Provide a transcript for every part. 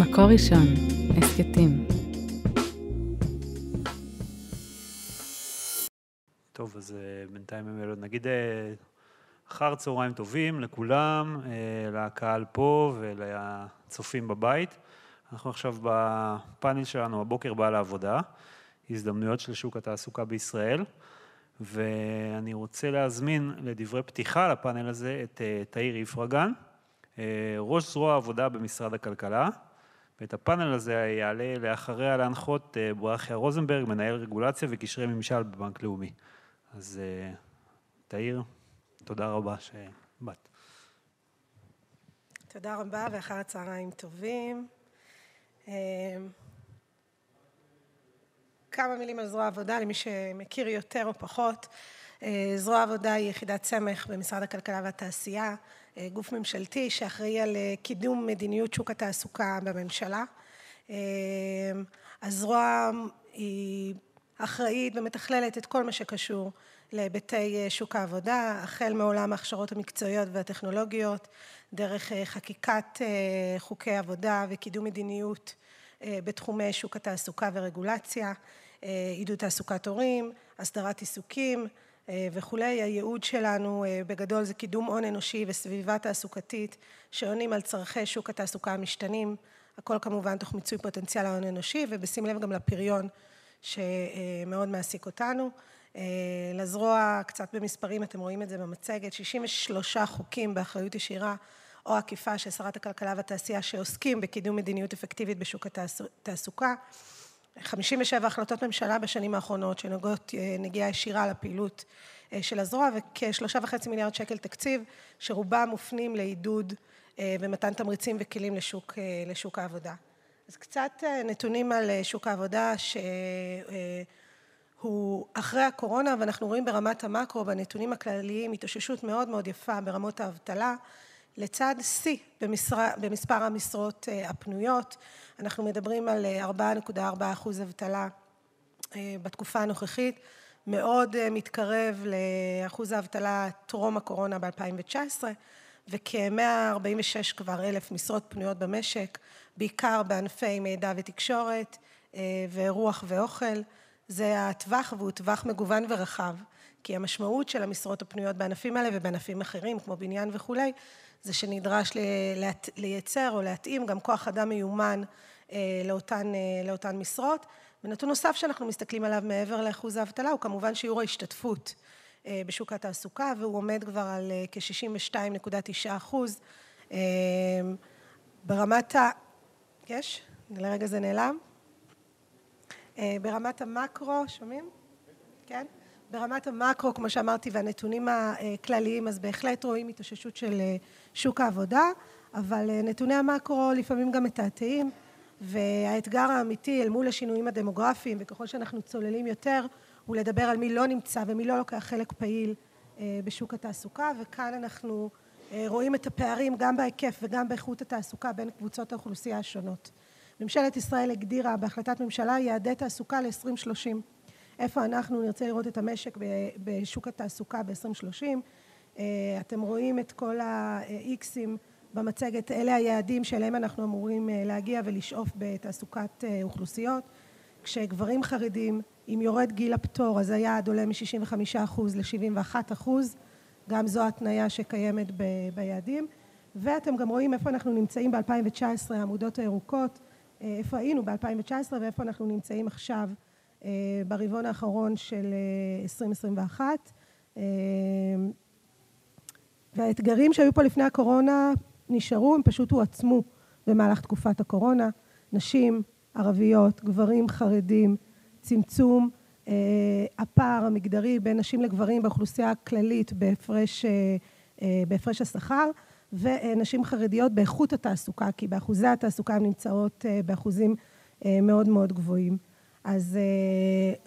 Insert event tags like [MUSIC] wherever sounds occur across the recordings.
מקור ראשון, הסכתים. טוב, אז אה, בינתיים הם נגיד אה, אחר צהריים טובים לכולם, אה, לקהל פה ולצופים בבית. אנחנו עכשיו בפאנל שלנו, הבוקר בא לעבודה, הזדמנויות של שוק התעסוקה בישראל, ואני רוצה להזמין לדברי פתיחה לפאנל הזה את תאיר איפרגן, ראש זרוע העבודה במשרד הכלכלה. ואת הפאנל הזה יעלה לאחריה להנחות ברכיה רוזנברג, מנהל רגולציה וקשרי ממשל בבנק לאומי. אז תאיר, תודה רבה שבאת. תודה רבה ואחר הצהריים טובים. כמה מילים על זרוע העבודה למי שמכיר יותר או פחות. זרוע העבודה היא יחידת סמך במשרד הכלכלה והתעשייה, גוף ממשלתי שאחראי על קידום מדיניות שוק התעסוקה בממשלה. הזרוע היא אחראית ומתכללת את כל מה שקשור להיבטי שוק העבודה, החל מעולם ההכשרות המקצועיות והטכנולוגיות, דרך חקיקת חוקי עבודה וקידום מדיניות בתחומי שוק התעסוקה ורגולציה, עידוד תעסוקת הורים, הסדרת עיסוקים וכולי. הייעוד שלנו בגדול זה קידום הון אנושי וסביבה תעסוקתית שעונים על צורכי שוק התעסוקה המשתנים, הכל כמובן תוך מיצוי פוטנציאל ההון האנושי ובשים לב גם לפריון שמאוד מעסיק אותנו. לזרוע, קצת במספרים, אתם רואים את זה במצגת, 63 חוקים באחריות ישירה או עקיפה של שרת הכלכלה והתעשייה שעוסקים בקידום מדיניות אפקטיבית בשוק התעסוקה, 57 החלטות ממשלה בשנים האחרונות שנוגעות נגיעה ישירה לפעילות של הזרוע וכשלושה וחצי מיליארד שקל תקציב שרובם מופנים לעידוד ומתן תמריצים וכלים לשוק העבודה. אז קצת נתונים על שוק העבודה שהוא אחרי הקורונה ואנחנו רואים ברמת המקרו בנתונים הכלליים התאוששות מאוד מאוד יפה ברמות האבטלה לצד שיא במספר המשרות הפנויות. אנחנו מדברים על 4.4% אבטלה בתקופה הנוכחית, מאוד מתקרב לאחוז האבטלה טרום הקורונה ב-2019 וכ-146 כבר אלף משרות פנויות במשק, בעיקר בענפי מידע ותקשורת ורוח ואוכל. זה הטווח והוא טווח מגוון ורחב, כי המשמעות של המשרות הפנויות בענפים האלה ובענפים אחרים כמו בניין וכולי, זה שנדרש לייצר או להתאים גם כוח אדם מיומן לאותן משרות. ונתון נוסף שאנחנו מסתכלים עליו מעבר לאחוז האבטלה הוא כמובן שיעור ההשתתפות בשוק התעסוקה והוא עומד כבר על כ-62.9%. ברמת ה... יש? לרגע זה נעלם. ברמת המקרו, שומעים? כן? ברמת המקרו, כמו שאמרתי, והנתונים הכלליים, אז בהחלט רואים התאוששות של שוק העבודה, אבל נתוני המקרו לפעמים גם מתעתעים והאתגר האמיתי אל מול השינויים הדמוגרפיים וככל שאנחנו צוללים יותר, הוא לדבר על מי לא נמצא ומי לא לוקח חלק פעיל בשוק התעסוקה וכאן אנחנו רואים את הפערים גם בהיקף וגם באיכות התעסוקה בין קבוצות האוכלוסייה השונות. ממשלת ישראל הגדירה בהחלטת ממשלה יעדי תעסוקה ל-2030. איפה אנחנו נרצה לראות את המשק בשוק התעסוקה ב-2030. אתם רואים את כל האיקסים במצגת, אלה היעדים שאליהם אנחנו אמורים להגיע ולשאוף בתעסוקת אוכלוסיות. כשגברים חרדים, אם יורד גיל הפטור, אז היעד עולה מ-65% ל-71%, גם זו התניה שקיימת ביעדים. ואתם גם רואים איפה אנחנו נמצאים ב-2019, העמודות הירוקות, איפה היינו ב-2019 ואיפה אנחנו נמצאים עכשיו ברבעון האחרון של 2021. והאתגרים שהיו פה לפני הקורונה נשארו, הם פשוט הועצמו במהלך תקופת הקורונה. נשים ערביות, גברים חרדים, צמצום הפער המגדרי בין נשים לגברים באוכלוסייה הכללית בהפרש השכר ונשים חרדיות באיכות התעסוקה, כי באחוזי התעסוקה הן נמצאות באחוזים מאוד מאוד גבוהים. אז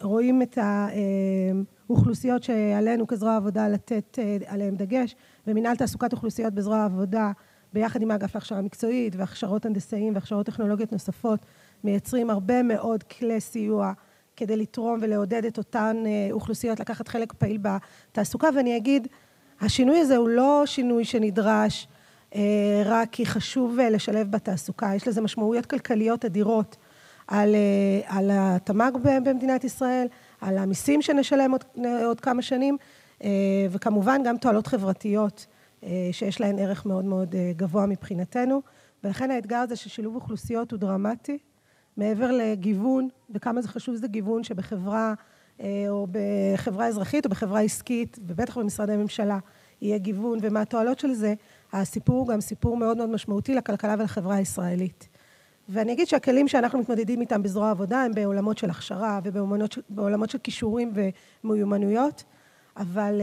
רואים את האוכלוסיות שעלינו כזרוע העבודה לתת עליהן דגש ומנהל תעסוקת אוכלוסיות בזרוע העבודה ביחד עם האגף להכשרה מקצועית והכשרות הנדסאים והכשרות טכנולוגיות נוספות מייצרים הרבה מאוד כלי סיוע כדי לתרום ולעודד את אותן אוכלוסיות לקחת חלק פעיל בתעסוקה. ואני אגיד, השינוי הזה הוא לא שינוי שנדרש רק כי חשוב לשלב בתעסוקה. יש לזה משמעויות כלכליות אדירות על, על התמ"ג במדינת ישראל, על המיסים שנשלם עוד, עוד כמה שנים, וכמובן גם תועלות חברתיות שיש להן ערך מאוד מאוד גבוה מבחינתנו. ולכן האתגר הזה של שילוב אוכלוסיות הוא דרמטי, מעבר לגיוון, וכמה זה חשוב זה גיוון שבחברה או בחברה אזרחית או בחברה עסקית, ובטח במשרדי ממשלה, יהיה גיוון ומה התועלות של זה, הסיפור הוא גם סיפור מאוד מאוד משמעותי לכלכלה ולחברה הישראלית. ואני אגיד שהכלים שאנחנו מתמודדים איתם בזרוע העבודה הם בעולמות של הכשרה ובעולמות של כישורים ומיומנויות, אבל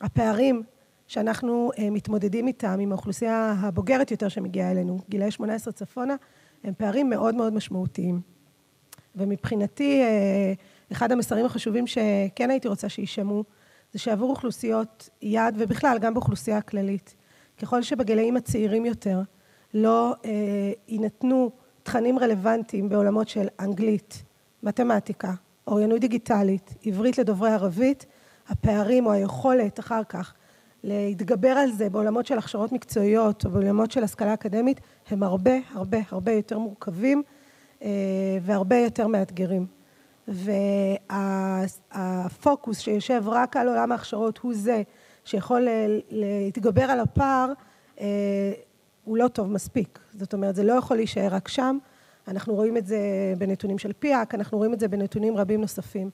הפערים שאנחנו מתמודדים איתם עם האוכלוסייה הבוגרת יותר שמגיעה אלינו, גילאי 18 צפונה, הם פערים מאוד מאוד משמעותיים. ומבחינתי אחד המסרים החשובים שכן הייתי רוצה שישמעו זה שעבור אוכלוסיות יעד ובכלל גם באוכלוסייה הכללית, ככל שבגילאים הצעירים יותר לא יינתנו תכנים רלוונטיים בעולמות של אנגלית, מתמטיקה, אוריינות דיגיטלית, עברית לדוברי ערבית, הפערים או היכולת אחר כך להתגבר על זה בעולמות של הכשרות מקצועיות או בעולמות של השכלה אקדמית הם הרבה הרבה הרבה יותר מורכבים והרבה יותר מאתגרים. והפוקוס שיושב רק על עולם ההכשרות הוא זה שיכול להתגבר על הפער הוא לא טוב מספיק, זאת אומרת זה לא יכול להישאר רק שם, אנחנו רואים את זה בנתונים של פיאק, אנחנו רואים את זה בנתונים רבים נוספים.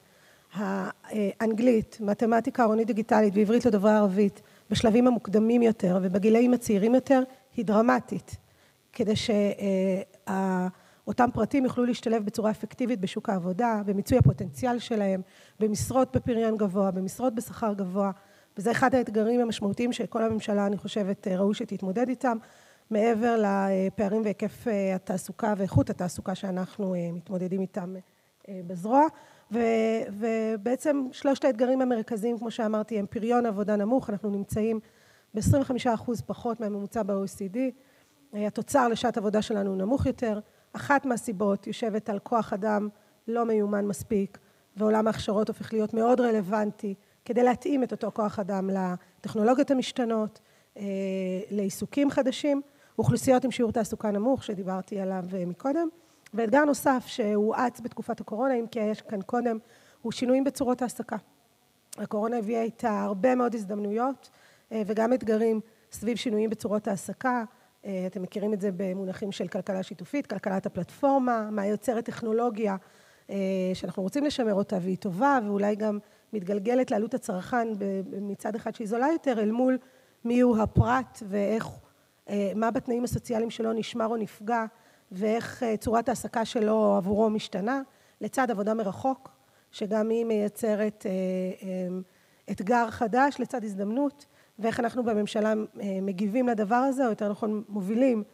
האנגלית, מתמטיקה, אוריינות דיגיטלית ועברית לדוברי ערבית בשלבים המוקדמים יותר ובגילאים הצעירים יותר היא דרמטית, כדי שאותם פרטים יוכלו להשתלב בצורה אפקטיבית בשוק העבודה, במיצוי הפוטנציאל שלהם, במשרות בפריון גבוה, במשרות בשכר גבוה, וזה אחד האתגרים המשמעותיים שכל הממשלה אני חושבת ראוי שתתמודד איתם, מעבר לפערים והיקף התעסוקה ואיכות התעסוקה שאנחנו מתמודדים איתם בזרוע. ובעצם שלושת האתגרים המרכזיים כמו שאמרתי הם פריון עבודה נמוך, אנחנו נמצאים ב-25% פחות מהממוצע ב-OECD, התוצר לשעת עבודה שלנו נמוך יותר, אחת מהסיבות יושבת על כוח אדם לא מיומן מספיק ועולם ההכשרות הופך להיות מאוד רלוונטי כדי להתאים את אותו כוח אדם לטכנולוגיות המשתנות, לעיסוקים חדשים, אוכלוסיות עם שיעור תעסוקה נמוך שדיברתי עליו מקודם, ואתגר נוסף שהואץ בתקופת הקורונה אם כי יש כאן קודם הוא שינויים בצורות העסקה. הקורונה הביאה איתה הרבה מאוד הזדמנויות וגם אתגרים סביב שינויים בצורות העסקה, אתם מכירים את זה במונחים של כלכלה שיתופית, כלכלת הפלטפורמה, מה יוצרת טכנולוגיה שאנחנו רוצים לשמר אותה והיא טובה ואולי גם מתגלגלת לעלות הצרכן מצד אחד שהיא זולה יותר אל מול מי הוא הפרט ואיך, מה בתנאים הסוציאליים שלו נשמר או נפגע ואיך צורת העסקה שלו עבורו משתנה, לצד עבודה מרחוק שגם היא מייצרת אתגר חדש לצד הזדמנות ואיך אנחנו בממשלה מגיבים לדבר הזה או יותר נכון מובילים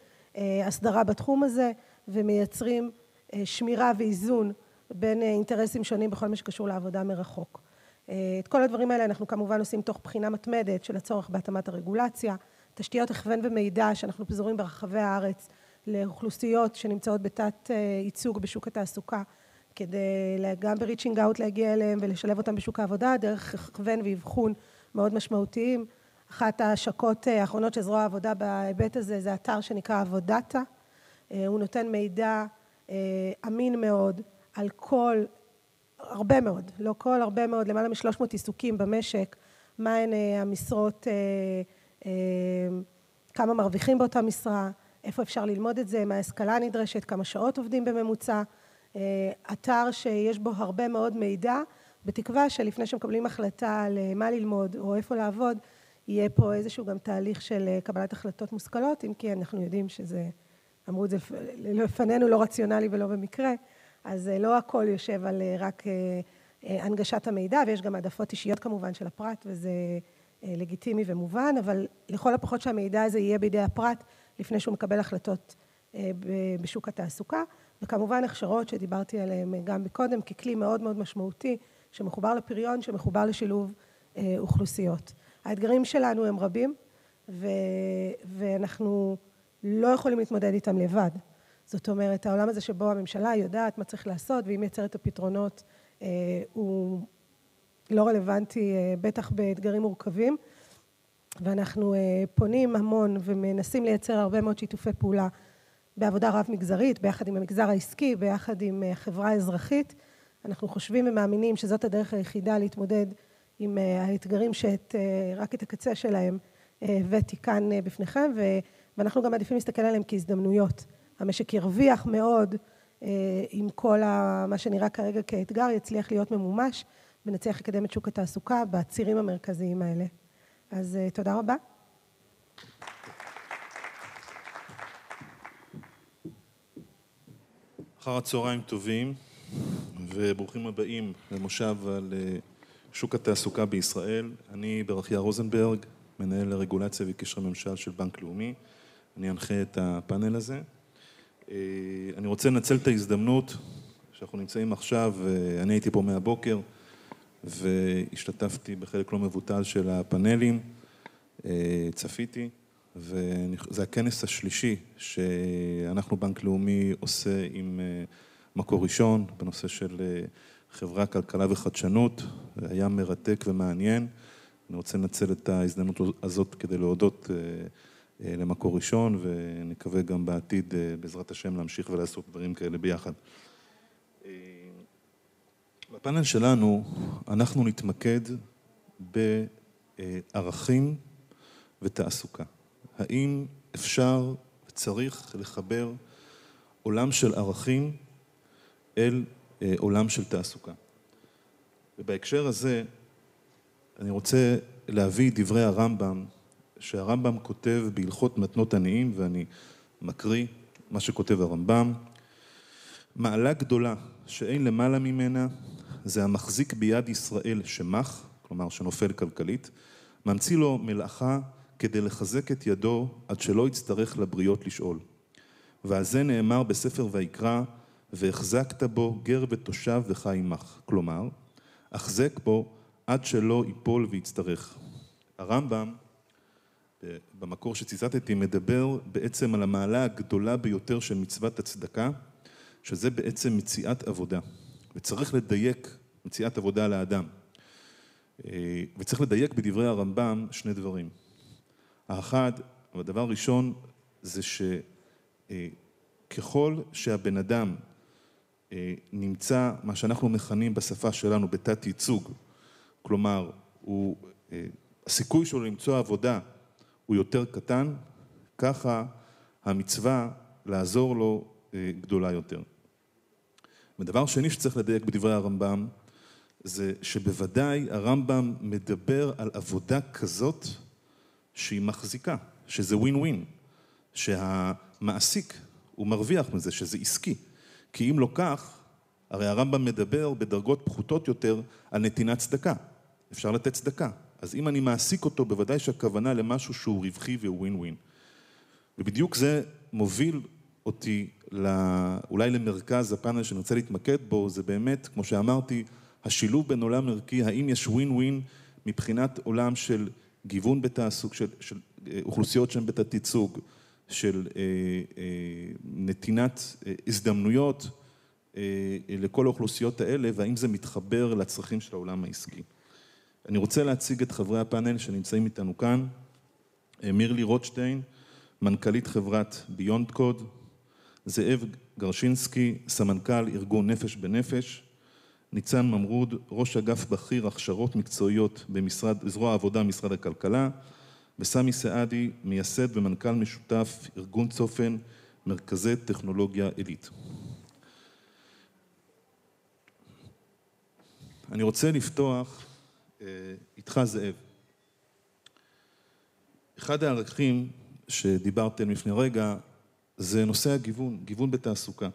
הסדרה בתחום הזה ומייצרים שמירה ואיזון בין אינטרסים שונים בכל מה שקשור לעבודה מרחוק. את כל הדברים האלה אנחנו כמובן עושים תוך בחינה מתמדת של הצורך בהתאמת הרגולציה, תשתיות הכוון ומידע שאנחנו פזורים ברחבי הארץ לאוכלוסיות שנמצאות בתת ייצוג בשוק התעסוקה כדי גם ב-reaching out להגיע אליהם ולשלב אותם בשוק העבודה דרך הכוון ואבחון מאוד משמעותיים. אחת ההשקות האחרונות של זרוע העבודה בהיבט הזה זה אתר שנקרא עבודטה, הוא נותן מידע אמין מאוד על כל, הרבה מאוד, לא כל, הרבה מאוד, למעלה משלוש מאות עיסוקים במשק, מהן המשרות, כמה מרוויחים באותה משרה, איפה אפשר ללמוד את זה, מה ההשכלה הנדרשת, כמה שעות עובדים בממוצע, אתר שיש בו הרבה מאוד מידע בתקווה שלפני שמקבלים החלטה על מה ללמוד או איפה לעבוד יהיה פה איזשהו גם תהליך של קבלת החלטות מושכלות. אם כי אנחנו יודעים שזה, אמרו את זה לפנינו לא רציונלי ולא במקרה, אז לא הכל יושב על רק הנגשת המידע ויש גם העדפות אישיות כמובן של הפרט וזה לגיטימי ומובן אבל לכל הפחות שהמידע הזה יהיה בידי הפרט לפני שהוא מקבל החלטות בשוק התעסוקה וכמובן הכשרות שדיברתי עליהן גם מקודם ככלי מאוד מאוד משמעותי שמחובר לפריון, שמחובר לשילוב אוכלוסיות. האתגרים שלנו הם רבים ואנחנו לא יכולים להתמודד איתם לבד, זאת אומרת העולם הזה שבו הממשלה יודעת מה צריך לעשות והיא מייצרת את הפתרונות הוא לא רלוונטי בטח באתגרים מורכבים ואנחנו פונים המון ומנסים לייצר הרבה מאוד שיתופי פעולה בעבודה רב מגזרית, ביחד עם המגזר העסקי, ביחד עם החברה האזרחית. אנחנו חושבים ומאמינים שזאת הדרך היחידה להתמודד עם האתגרים שרק את הקצה שלהם הבאתי כאן בפניכם, ואנחנו גם מעדיפים להסתכל עליהם כהזדמנויות. המשק ירוויח מאוד עם כל מה שנראה כרגע כאתגר, יצליח להיות ממומש ונצליח לקדם את שוק התעסוקה בצירים המרכזיים האלה. אז תודה רבה. אחר הצהריים טובים וברוכים הבאים למושב על שוק התעסוקה בישראל. אני ברכיה רוזנברג, מנהל הרגולציה וקשרי ממשל של בנק לאומי. אני אנחה את הפאנל הזה. אני רוצה לנצל את ההזדמנות שאנחנו נמצאים עכשיו, אני הייתי פה מהבוקר והשתתפתי בחלק לא מבוטל של הפאנלים, צפיתי, וזה הכנס השלישי שאנחנו בנק לאומי עושה עם מקור ראשון בנושא של חברה, כלכלה וחדשנות, היה מרתק ומעניין. אני רוצה לנצל את ההזדמנות הזאת כדי להודות למקור ראשון ונקווה גם בעתיד בעזרת השם להמשיך ולעשות דברים כאלה ביחד. בפאנל שלנו אנחנו נתמקד בערכים ותעסוקה. האם אפשר וצריך לחבר עולם של ערכים אל עולם של תעסוקה? ובהקשר הזה אני רוצה להביא דברי הרמב"ם, שהרמב"ם כותב בהלכות מתנות עניים, ואני מקריא מה שכותב הרמב"ם: מעלה גדולה שאין למעלה ממנה זה המחזיק ביד ישראל שמח, כלומר שנופל כלכלית, ממציא לו מלאכה כדי לחזק את ידו עד שלא יצטרך לבריות לשאול. ועל זה נאמר בספר ויקרא והחזקת בו גר ותושב וחי עמך, כלומר החזק בו עד שלא ייפול ויצטרך. הרמב"ם במקור שציטטתי מדבר בעצם על המעלה הגדולה ביותר של מצוות הצדקה, שזה בעצם מציאת עבודה, וצריך לדייק מציאת עבודה לאדם. וצריך לדייק בדברי הרמב"ם שני דברים. האחד, הדבר הראשון זה שככל שהבן אדם נמצא מה שאנחנו מכנים בשפה שלנו בתת ייצוג, כלומר הסיכוי שלו למצוא עבודה הוא יותר קטן, ככה המצווה לעזור לו גדולה יותר. ודבר שני שצריך לדייק בדברי הרמב"ם זה שבוודאי הרמב"ם מדבר על עבודה כזאת שהיא מחזיקה, שזה ווין ווין, שהמעסיק הוא מרוויח מזה, שזה עסקי. כי אם לא כך, הרי הרמב"ם מדבר בדרגות פחותות יותר על נתינת צדקה. אפשר לתת צדקה. אז אם אני מעסיק אותו, בוודאי שהכוונה למשהו שהוא רווחי והוא ווין ווין. ובדיוק זה מוביל אותי אולי למרכז הפאנל שאני רוצה להתמקד בו, זה באמת, כמו שאמרתי, השילוב בין עולם ערכי, האם יש ווין ווין מבחינת עולם של גיוון בתעסוקה, של אוכלוסיות שהן בתת ייצוג, של נתינת הזדמנויות לכל האוכלוסיות האלה, והאם זה מתחבר לצרכים של העולם העסקי. אני רוצה להציג את חברי הפאנל שנמצאים איתנו כאן. מירלי רוטשטיין, מנכ"לית חברת ביונד קוד, זאב גרשינסקי, סמנכ"ל ארגון נפש בנפש, ניצן ממרוד, ראש אגף בכיר הכשרות מקצועיות בזרוע העבודה משרד הכלכלה, וסמי סעדי, מייסד ומנכ"ל משותף ארגון צופן, מרכזי טכנולוגיה עילית. אני רוצה לפתוח איתך זאב. אחד הערכים שדיברתם לפני רגע זה נושא הגיוון, גיוון בתעסוקה.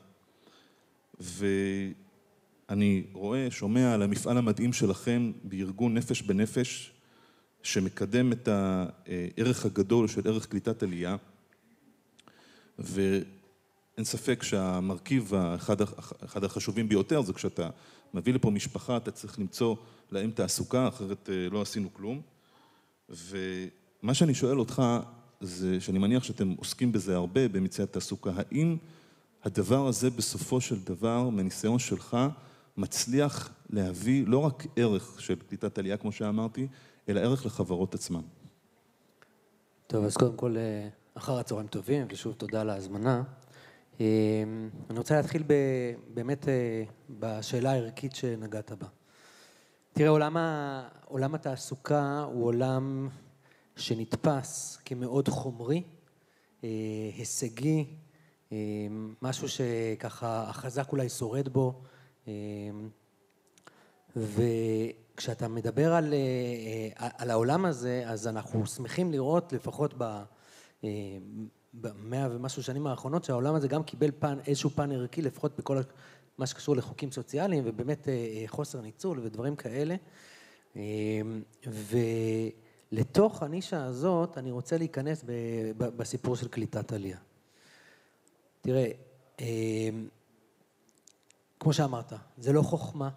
ואני רואה, שומע על המפעל המדהים שלכם בארגון נפש בנפש, שמקדם את הערך הגדול של ערך קליטת עלייה, ואין ספק שהמרכיב האחד החשובים ביותר זה כשאתה מביא לפה משפחה, אתה צריך למצוא להם תעסוקה, אחרת לא עשינו כלום. ומה שאני שואל אותך זה שאני מניח שאתם עוסקים בזה הרבה במציאת תעסוקה, האם הדבר הזה בסופו של דבר, מניסיון שלך, מצליח להביא לא רק ערך של קליטת עלייה כמו שאמרתי, אלא ערך לחברות עצמן? טוב, אז קודם כל, אה, אחר הצהריים טובים, ושוב תודה על ההזמנה. אה, אני רוצה להתחיל ב, באמת אה, בשאלה הערכית שנגעת בה. תראה, עולם, ה, עולם התעסוקה הוא עולם שנתפס כמאוד חומרי, הישגי, משהו שככה החזק אולי שורד בו, וכשאתה מדבר על, אה, על העולם הזה, אז אנחנו שמחים לראות לפחות ב... אה, במאה ומשהו שנים האחרונות, שהעולם הזה גם קיבל פן, איזשהו פן ערכי, לפחות בכל מה שקשור לחוקים סוציאליים, ובאמת אה, חוסר ניצול ודברים כאלה. ולתוך הנישה הזאת, אני רוצה להיכנס בסיפור של קליטת עלייה. תראה, כמו שאמרת, זה לא חוכמה.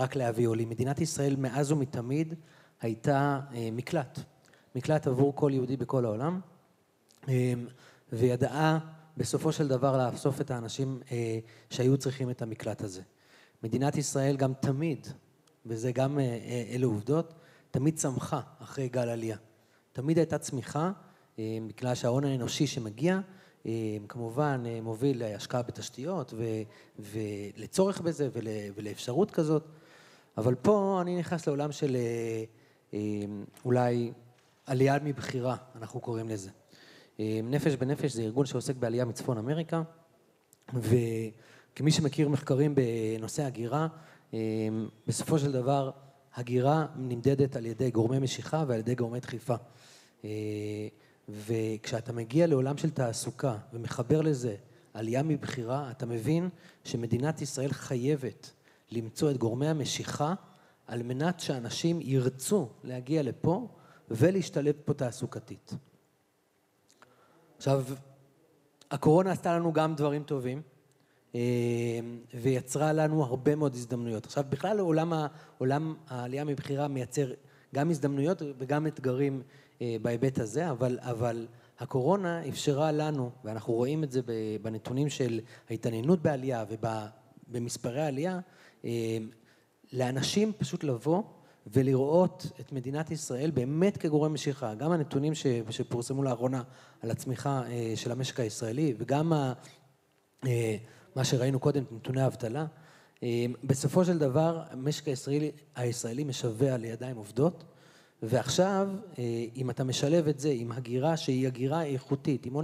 רק להביא עולים. מדינת ישראל מאז ומתמיד הייתה אה, מקלט, מקלט עבור כל יהודי בכל העולם, אה, וידעה בסופו של דבר לאסוף את האנשים אה, שהיו צריכים את המקלט הזה. מדינת ישראל גם תמיד, וזה גם אלה עובדות, תמיד צמחה אחרי גל עלייה. תמיד הייתה צמיחה, בגלל שההון האנושי שמגיע, כמובן מוביל להשקעה בתשתיות ולצורך בזה ולאפשרות כזאת. אבל פה אני נכנס לעולם של אה, אה, אולי עלייה מבחירה, אנחנו קוראים לזה. אה, נפש בנפש זה ארגון שעוסק בעלייה מצפון אמריקה, וכמי שמכיר מחקרים בנושא הגירה, בסופו של דבר הגירה נמדדת על ידי גורמי משיכה ועל ידי גורמי דחיפה. וכשאתה מגיע לעולם של תעסוקה ומחבר לזה עלייה מבחירה, אתה מבין שמדינת ישראל חייבת למצוא את גורמי המשיכה על מנת שאנשים ירצו להגיע לפה ולהשתלב פה תעסוקתית. עכשיו, הקורונה עשתה לנו גם דברים טובים אה, ויצרה לנו הרבה מאוד הזדמנויות. עכשיו, בכלל עולם, עולם העלייה מבחירה מייצר גם הזדמנויות וגם אתגרים אה, בהיבט הזה, אבל, אבל הקורונה אפשרה לנו, ואנחנו רואים את זה בנתונים של ההתעניינות בעלייה ובמספרי העלייה, אמ, לאנשים פשוט לבוא ולראות את מדינת ישראל באמת כגורם משיכה. גם הנתונים שפורסמו לאחרונה על הצמיחה אה, של המשק הישראלי וגם אה, מה שראינו קודם, נתוני האבטלה, אמ, בסופו של דבר המשק הישראלי, הישראלי משווע לידיים עובדות ועכשיו אה, אם אתה משלב את זה עם הגירה שהיא הגירה איכותית, עם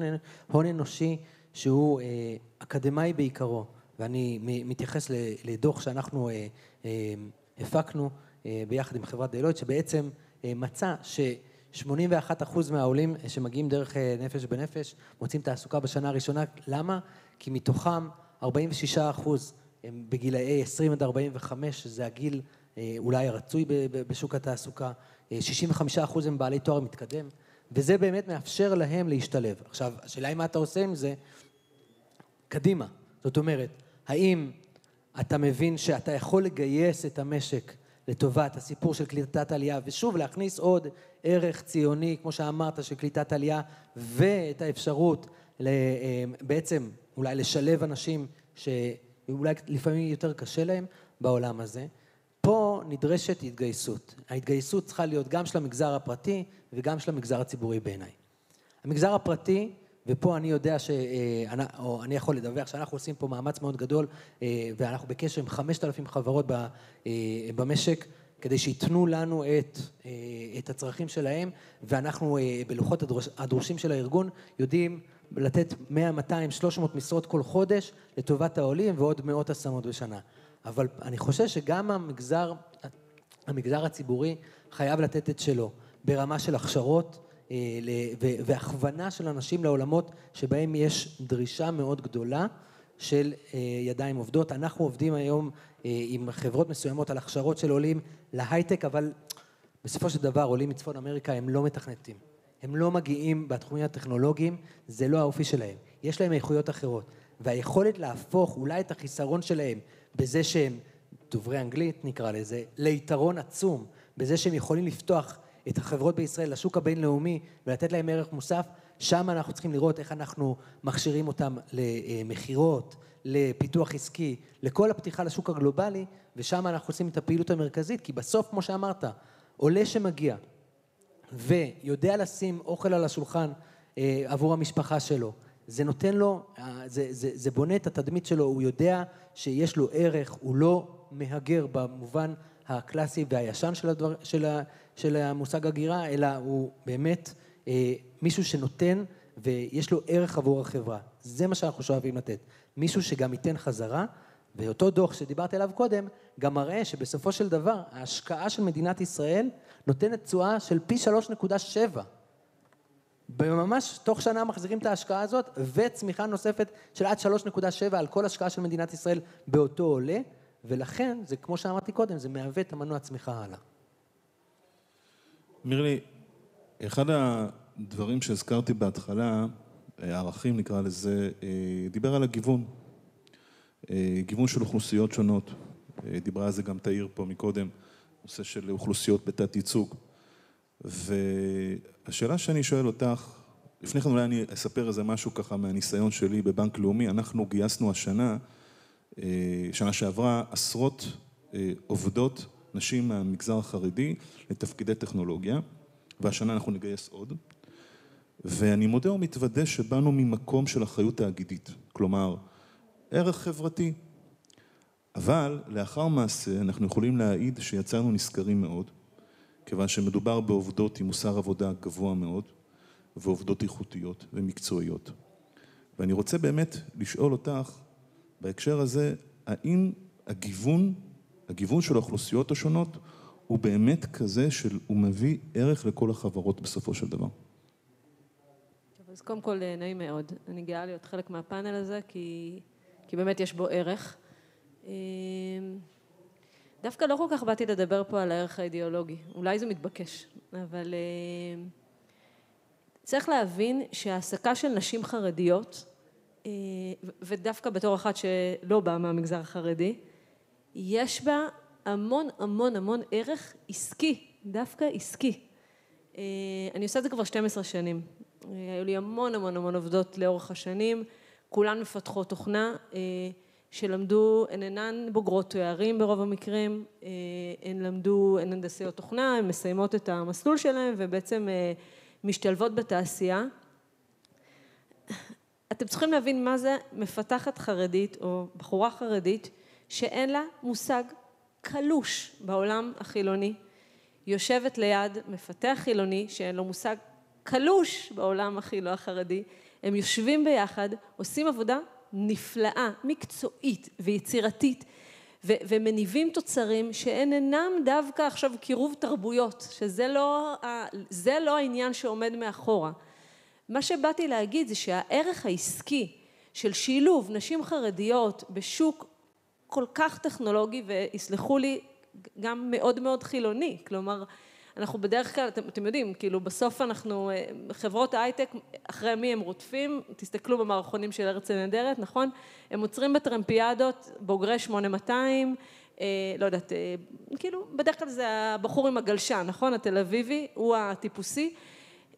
הון אנושי שהוא אקדמאי בעיקרו ואני מתייחס לדוח שאנחנו אה, אה, הפקנו אה, ביחד עם חברת דלויט, שבעצם מצא ש-81% מהעולים שמגיעים דרך נפש בנפש מוצאים תעסוקה בשנה הראשונה. למה? כי מתוכם 46% הם בגילאי 20 עד 45, שזה הגיל אולי הרצוי בשוק התעסוקה, 65% הם בעלי תואר מתקדם, וזה באמת מאפשר להם להשתלב. עכשיו, השאלה היא מה אתה עושה עם זה, קדימה. זאת אומרת, האם אתה מבין שאתה יכול לגייס את המשק לטובת הסיפור של קליטת עלייה, ושוב להכניס עוד ערך ציוני, כמו שאמרת, של קליטת עלייה, ואת האפשרות אה, בעצם אולי לשלב אנשים שאולי לפעמים יותר קשה להם בעולם הזה. פה נדרשת התגייסות. ההתגייסות צריכה להיות גם של המגזר הפרטי וגם של המגזר הציבורי בעיניי. המגזר הפרטי ופה אני יודע ש... אה, או אני יכול לדווח שאנחנו עושים פה מאמץ מאוד גדול אה, ואנחנו בקשר עם 5,000 חברות אה, במשק כדי שייתנו לנו את, את הצרכים שלהם ואנחנו בלוחות הדרוש, הדרושים של הארגון יודעים לתת 100, 200, 300 משרות כל חודש לטובת העולים ועוד מאות השמות בשנה. אבל אני חושב שגם המגזר, המגזר הציבורי חייב לתת את שלו ברמה של הכשרות, אה, והכוונה של אנשים לעולמות שבהם יש דרישה מאוד גדולה של אה, ידיים עובדות. אנחנו עובדים היום אה, עם חברות מסוימות על הכשרות של עולים להייטק, אבל בסופו של דבר עולים מצפון אמריקה הם לא מתכנתים. הם לא מגיעים בתחומים הטכנולוגיים, זה לא האופי שלהם. יש להם איכויות אחרות. והיכולת להפוך אולי את החיסרון שלהם בזה שהם דוברי אנגלית נקרא לזה, ליתרון עצום, בזה שהם יכולים לפתוח את החברות בישראל לשוק הבינלאומי ולתת להם ערך מוסף, שם אנחנו צריכים לראות איך אנחנו מכשירים אותם למכירות, לפיתוח עסקי, לכל הפתיחה לשוק הגלובלי, ושם אנחנו עושים את הפעילות המרכזית, כי בסוף, כמו שאמרת, עולה שמגיע ויודע לשים אוכל על השולחן אה, עבור המשפחה שלו, זה נותן לו, אה, זה, זה, זה בונה את התדמית שלו, הוא יודע שיש לו ערך, הוא לא מהגר במובן הקלאסי והישן של, הדבר, של, ה, של המושג הגירה, אלא הוא באמת אה, מישהו שנותן ויש לו ערך עבור החברה. זה מה שאנחנו שואפים לתת. מישהו שגם ייתן חזרה, ואותו דוח שדיברתי עליו קודם, גם מראה שבסופו של דבר ההשקעה של מדינת ישראל נותנת תשואה של פי 3.7. וממש תוך שנה מחזירים את ההשקעה הזאת וצמיחה נוספת של עד 3.7 על כל השקעה של מדינת ישראל באותו עולה ולכן זה כמו שאמרתי קודם זה מהווה את המנוע צמיחה הלאה. מירלי, אחד הדברים שהזכרתי בהתחלה, הערכים נקרא לזה, אה, דיבר על הגיוון. אה, גיוון של אוכלוסיות שונות. אה, דיברה על זה גם תאיר פה מקודם, נושא של אוכלוסיות בתת ייצוג. והשאלה שאני שואל אותך, לפני כן אולי אני אספר איזה משהו ככה מהניסיון שלי בבנק לאומי, אנחנו גייסנו השנה, שנה שעברה, עשרות עובדות, נשים מהמגזר החרדי, לתפקידי טכנולוגיה, והשנה אנחנו נגייס עוד. ואני מודה ומתוודה שבאנו ממקום של אחריות תאגידית, כלומר, ערך חברתי. אבל לאחר מעשה אנחנו יכולים להעיד שיצאנו נשכרים מאוד, כיוון שמדובר בעובדות עם מוסר עבודה גבוה מאוד, ועובדות איכותיות ומקצועיות. ואני רוצה באמת לשאול אותך, בהקשר הזה, האם הגיוון, הגיוון של האוכלוסיות השונות, הוא באמת כזה שהוא מביא ערך לכל החברות בסופו של דבר? אז קודם כל אה, נעים מאוד. אני גאה להיות חלק מהפאנל הזה, כי, כי באמת יש בו ערך. אה, דווקא לא כל כך באתי לדבר פה על הערך האידיאולוגי, אולי זה מתבקש, אבל אה, צריך להבין שהעסקה של נשים חרדיות, ודווקא בתור אחת שלא באה מהמגזר החרדי, יש בה המון המון המון ערך עסקי, דווקא עסקי. אני עושה את זה כבר 12 שנים. היו לי המון המון המון עובדות לאורך השנים, כולן מפתחות תוכנה, אה, שלמדו, הן אינן בוגרות תוארים ברוב המקרים, אה, הן למדו, הן הנדסיות תוכנה, הן מסיימות את המסלול שלהן ובעצם אה, משתלבות בתעשייה. אתם צריכים להבין מה זה מפתחת חרדית או בחורה חרדית שאין לה מושג קלוש בעולם החילוני, יושבת ליד מפתח חילוני שאין לו מושג קלוש בעולם הכי לא החרדי, הם יושבים ביחד, עושים עבודה נפלאה, מקצועית ויצירתית, ו- ומניבים תוצרים שהן אינם דווקא עכשיו קירוב תרבויות, שזה לא, זה לא העניין שעומד מאחורה. מה שבאתי להגיד זה שהערך העסקי של שילוב נשים חרדיות בשוק כל כך טכנולוגי, ויסלחו לי, גם מאוד מאוד חילוני, כלומר אנחנו בדרך כלל, אתם, אתם יודעים, כאילו בסוף אנחנו, אה, חברות ההייטק, אחרי מי הם רודפים, תסתכלו במערכונים של ארץ הנהדרת, נכון? הם עוצרים בטרמפיאדות, בוגרי 8200, אה, לא יודעת, אה, כאילו, בדרך כלל זה הבחור עם הגלשן, נכון? התל אביבי, הוא הטיפוסי.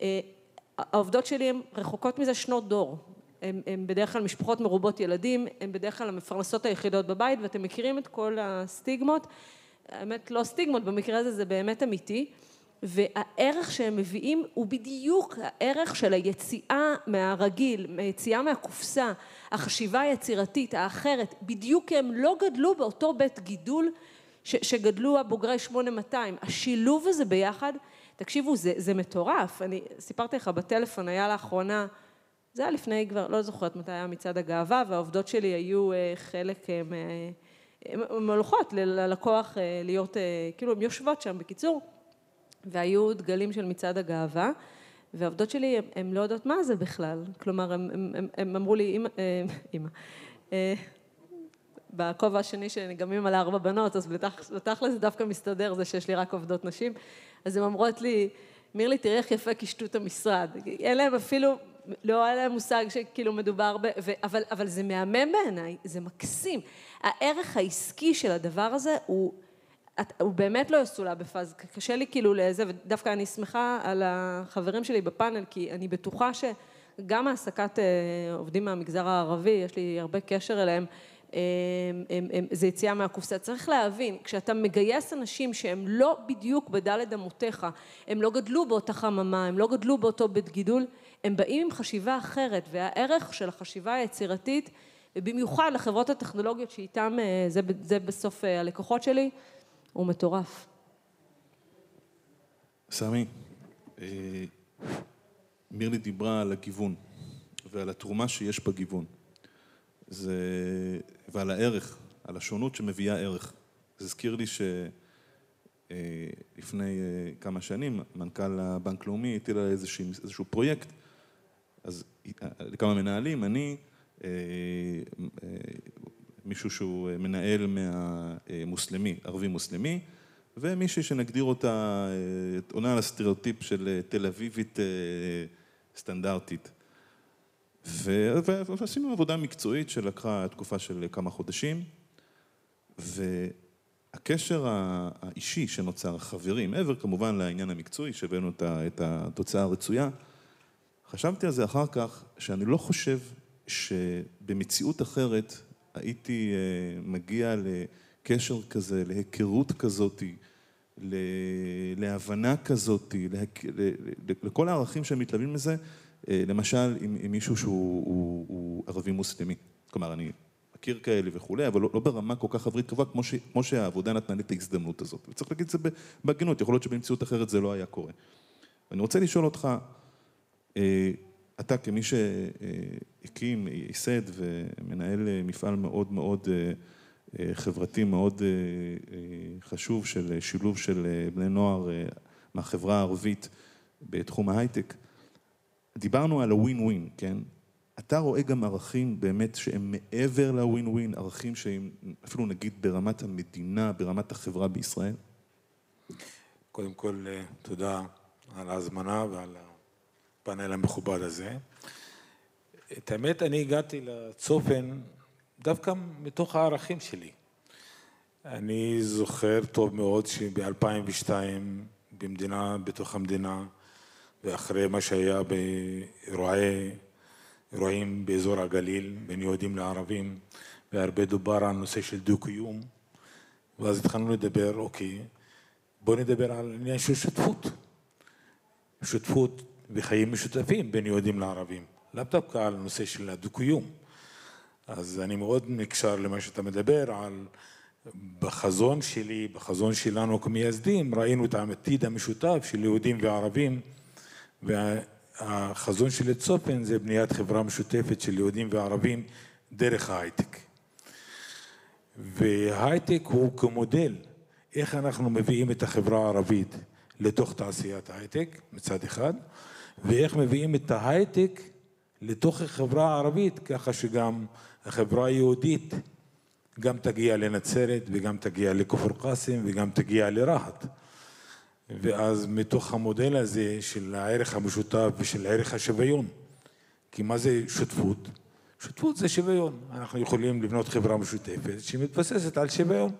אה, העובדות שלי הן רחוקות מזה שנות דור. הן בדרך כלל משפחות מרובות ילדים, הן בדרך כלל המפרנסות היחידות בבית, ואתם מכירים את כל הסטיגמות. האמת, לא סטיגמות, במקרה הזה זה באמת אמיתי. והערך שהם מביאים הוא בדיוק הערך של היציאה מהרגיל, היציאה מהקופסה, החשיבה היצירתית, האחרת, בדיוק כי הם לא גדלו באותו בית גידול ש, שגדלו הבוגרי 8200. השילוב הזה ביחד, תקשיבו, זה, זה מטורף. אני סיפרתי לך בטלפון, היה לאחרונה, זה היה לפני כבר, לא זוכרת מתי היה מצעד הגאווה, והעובדות שלי היו אה, חלק, אה, הן הולכות ללקוח אה, להיות, כאילו, הן יושבות שם, בקיצור. והיו דגלים של מצעד הגאווה, והעובדות שלי, הן לא יודעות מה זה בכלל. כלומר, הם אמרו לי, אמא, אה, אמא, אה, בכובע השני שאני גם אימא לארבע בנות, אז בתכל'ס זה דווקא מסתדר, זה שיש לי רק עובדות נשים. אז הן אומרות לי, מירלי, תראי איך יפה קישטו את המשרד. אין להם אפילו, לא היה להם מושג שכאילו מדובר ב... ו, אבל, אבל זה מהמם בעיניי, זה מקסים. הערך העסקי של הדבר הזה הוא... הוא באמת לא יסולא בפאז, קשה לי כאילו לזה, ודווקא אני שמחה על החברים שלי בפאנל, כי אני בטוחה שגם העסקת אה, עובדים מהמגזר הערבי, יש לי הרבה קשר אליהם, זה יציאה מהקופסה. צריך להבין, כשאתה מגייס אנשים שהם לא בדיוק בדלת אמותיך, הם לא גדלו באותה חממה, הם לא גדלו באותו בית גידול, הם באים עם חשיבה אחרת, והערך של החשיבה היצירתית, ובמיוחד לחברות הטכנולוגיות שאיתם, זה, זה בסוף הלקוחות שלי, הוא מטורף. סמי, אה, מירלי דיברה על הגיוון ועל התרומה שיש בגיוון. זה... ועל הערך, על השונות שמביאה ערך. זה הזכיר לי שלפני אה, כמה שנים מנכ"ל הבנק לאומי הטיל על איזשהו, איזשהו פרויקט, אז לכמה מנהלים, אני, אה, מישהו שהוא מנהל מהמוסלמי, ערבי מוסלמי, ומישהי שנגדיר אותה, עונה על הסטריאוטיפ של תל אביבית סטנדרטית. ועשינו עבודה מקצועית שלקחה תקופה של כמה חודשים, והקשר האישי שנוצר, החברי, מעבר כמובן לעניין המקצועי שהבאנו את התוצאה הרצויה, חשבתי על זה אחר כך, שאני לא חושב שבמציאות אחרת הייתי מגיע לקשר כזה, להיכרות כזאתי, להבנה כזאתי, לכל הערכים שמתלווים לזה, למשל עם, עם מישהו שהוא הוא, הוא ערבי מוסלמי. כלומר, אני מכיר כאלה וכולי, אבל לא, לא ברמה כל כך עברית קבועה, כמו, כמו שהעבודה נתנה לי את ההזדמנות הזאת. וצריך להגיד את זה בהגינות, יכול להיות שבמציאות אחרת זה לא היה קורה. ואני רוצה לשאול אותך, אתה כמי שהקים, ייסד ומנהל מפעל מאוד מאוד חברתי, מאוד חשוב של שילוב של בני נוער מהחברה הערבית בתחום ההייטק, דיברנו על הווין ווין, כן? אתה רואה גם ערכים באמת שהם מעבר לווין ווין, ערכים שהם אפילו נגיד ברמת המדינה, ברמת החברה בישראל? קודם כל, תודה על ההזמנה ועל הפאנל המכובד הזה. את האמת, אני הגעתי לצופן דווקא מתוך הערכים שלי. אני זוכר טוב מאוד שב-2002, במדינה בתוך המדינה, ואחרי מה שהיה באירועים באזור הגליל בין יהודים לערבים, והרבה דובר על נושא של דו-קיום, ואז התחלנו לדבר, אוקיי, בואו נדבר על עניין של שותפות. שותפות וחיים משותפים בין יהודים לערבים, לאו דווקא על נושא של הדו-קיום. אז אני מאוד נקשר למה שאתה מדבר על בחזון שלי, בחזון שלנו כמייסדים, ראינו את העתיד המשותף של יהודים וערבים והחזון של צופן זה בניית חברה משותפת של יהודים וערבים דרך ההייטק. וההייטק הוא כמודל איך אנחנו מביאים את החברה הערבית לתוך תעשיית ההייטק מצד אחד, ואיך מביאים את ההייטק לתוך החברה הערבית ככה שגם החברה היהודית גם תגיע לנצרת וגם תגיע לכפר קאסם וגם תגיע לרהט. ואז מתוך המודל הזה של הערך המשותף ושל ערך השוויון, כי מה זה שותפות? שותפות זה שוויון. אנחנו יכולים לבנות חברה משותפת שמתבססת על שוויון.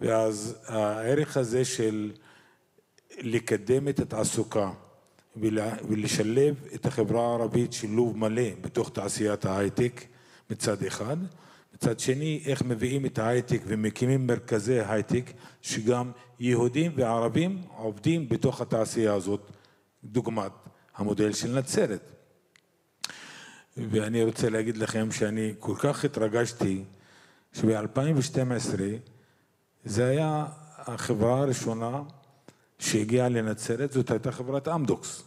ואז הערך הזה של לקדם את התעסוקה ולשלב את החברה הערבית שילוב מלא בתוך תעשיית ההייטק מצד אחד, מצד שני, איך מביאים את ההייטק ומקימים מרכזי הייטק שגם יהודים וערבים עובדים בתוך התעשייה הזאת, דוגמת המודל של נצרת. ואני רוצה להגיד לכם שאני כל כך התרגשתי שב-2012 זה היה החברה הראשונה שהגיעה לנצרת, זאת הייתה חברת אמדוקס.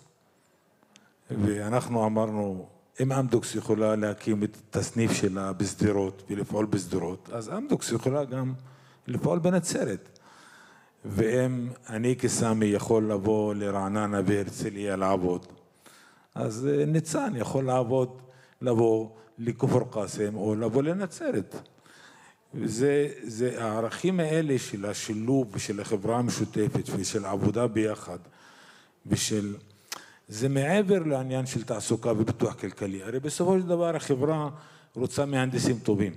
ואנחנו אמרנו, אם אמדוקס יכולה להקים את הסניף שלה בשדרות ולפעול בשדרות, אז אמדוקס יכולה גם לפעול בנצרת. ואם אני כסמי יכול לבוא לרעננה והרצליה לעבוד, אז אה, ניצן יכול לעבוד, לבוא לכפר קאסם או לבוא לנצרת. וזה זה הערכים האלה של השילוב ושל החברה המשותפת ושל עבודה ביחד ושל זה מעבר לעניין של תעסוקה ופיתוח כלכלי. הרי בסופו של דבר החברה רוצה מהנדסים טובים.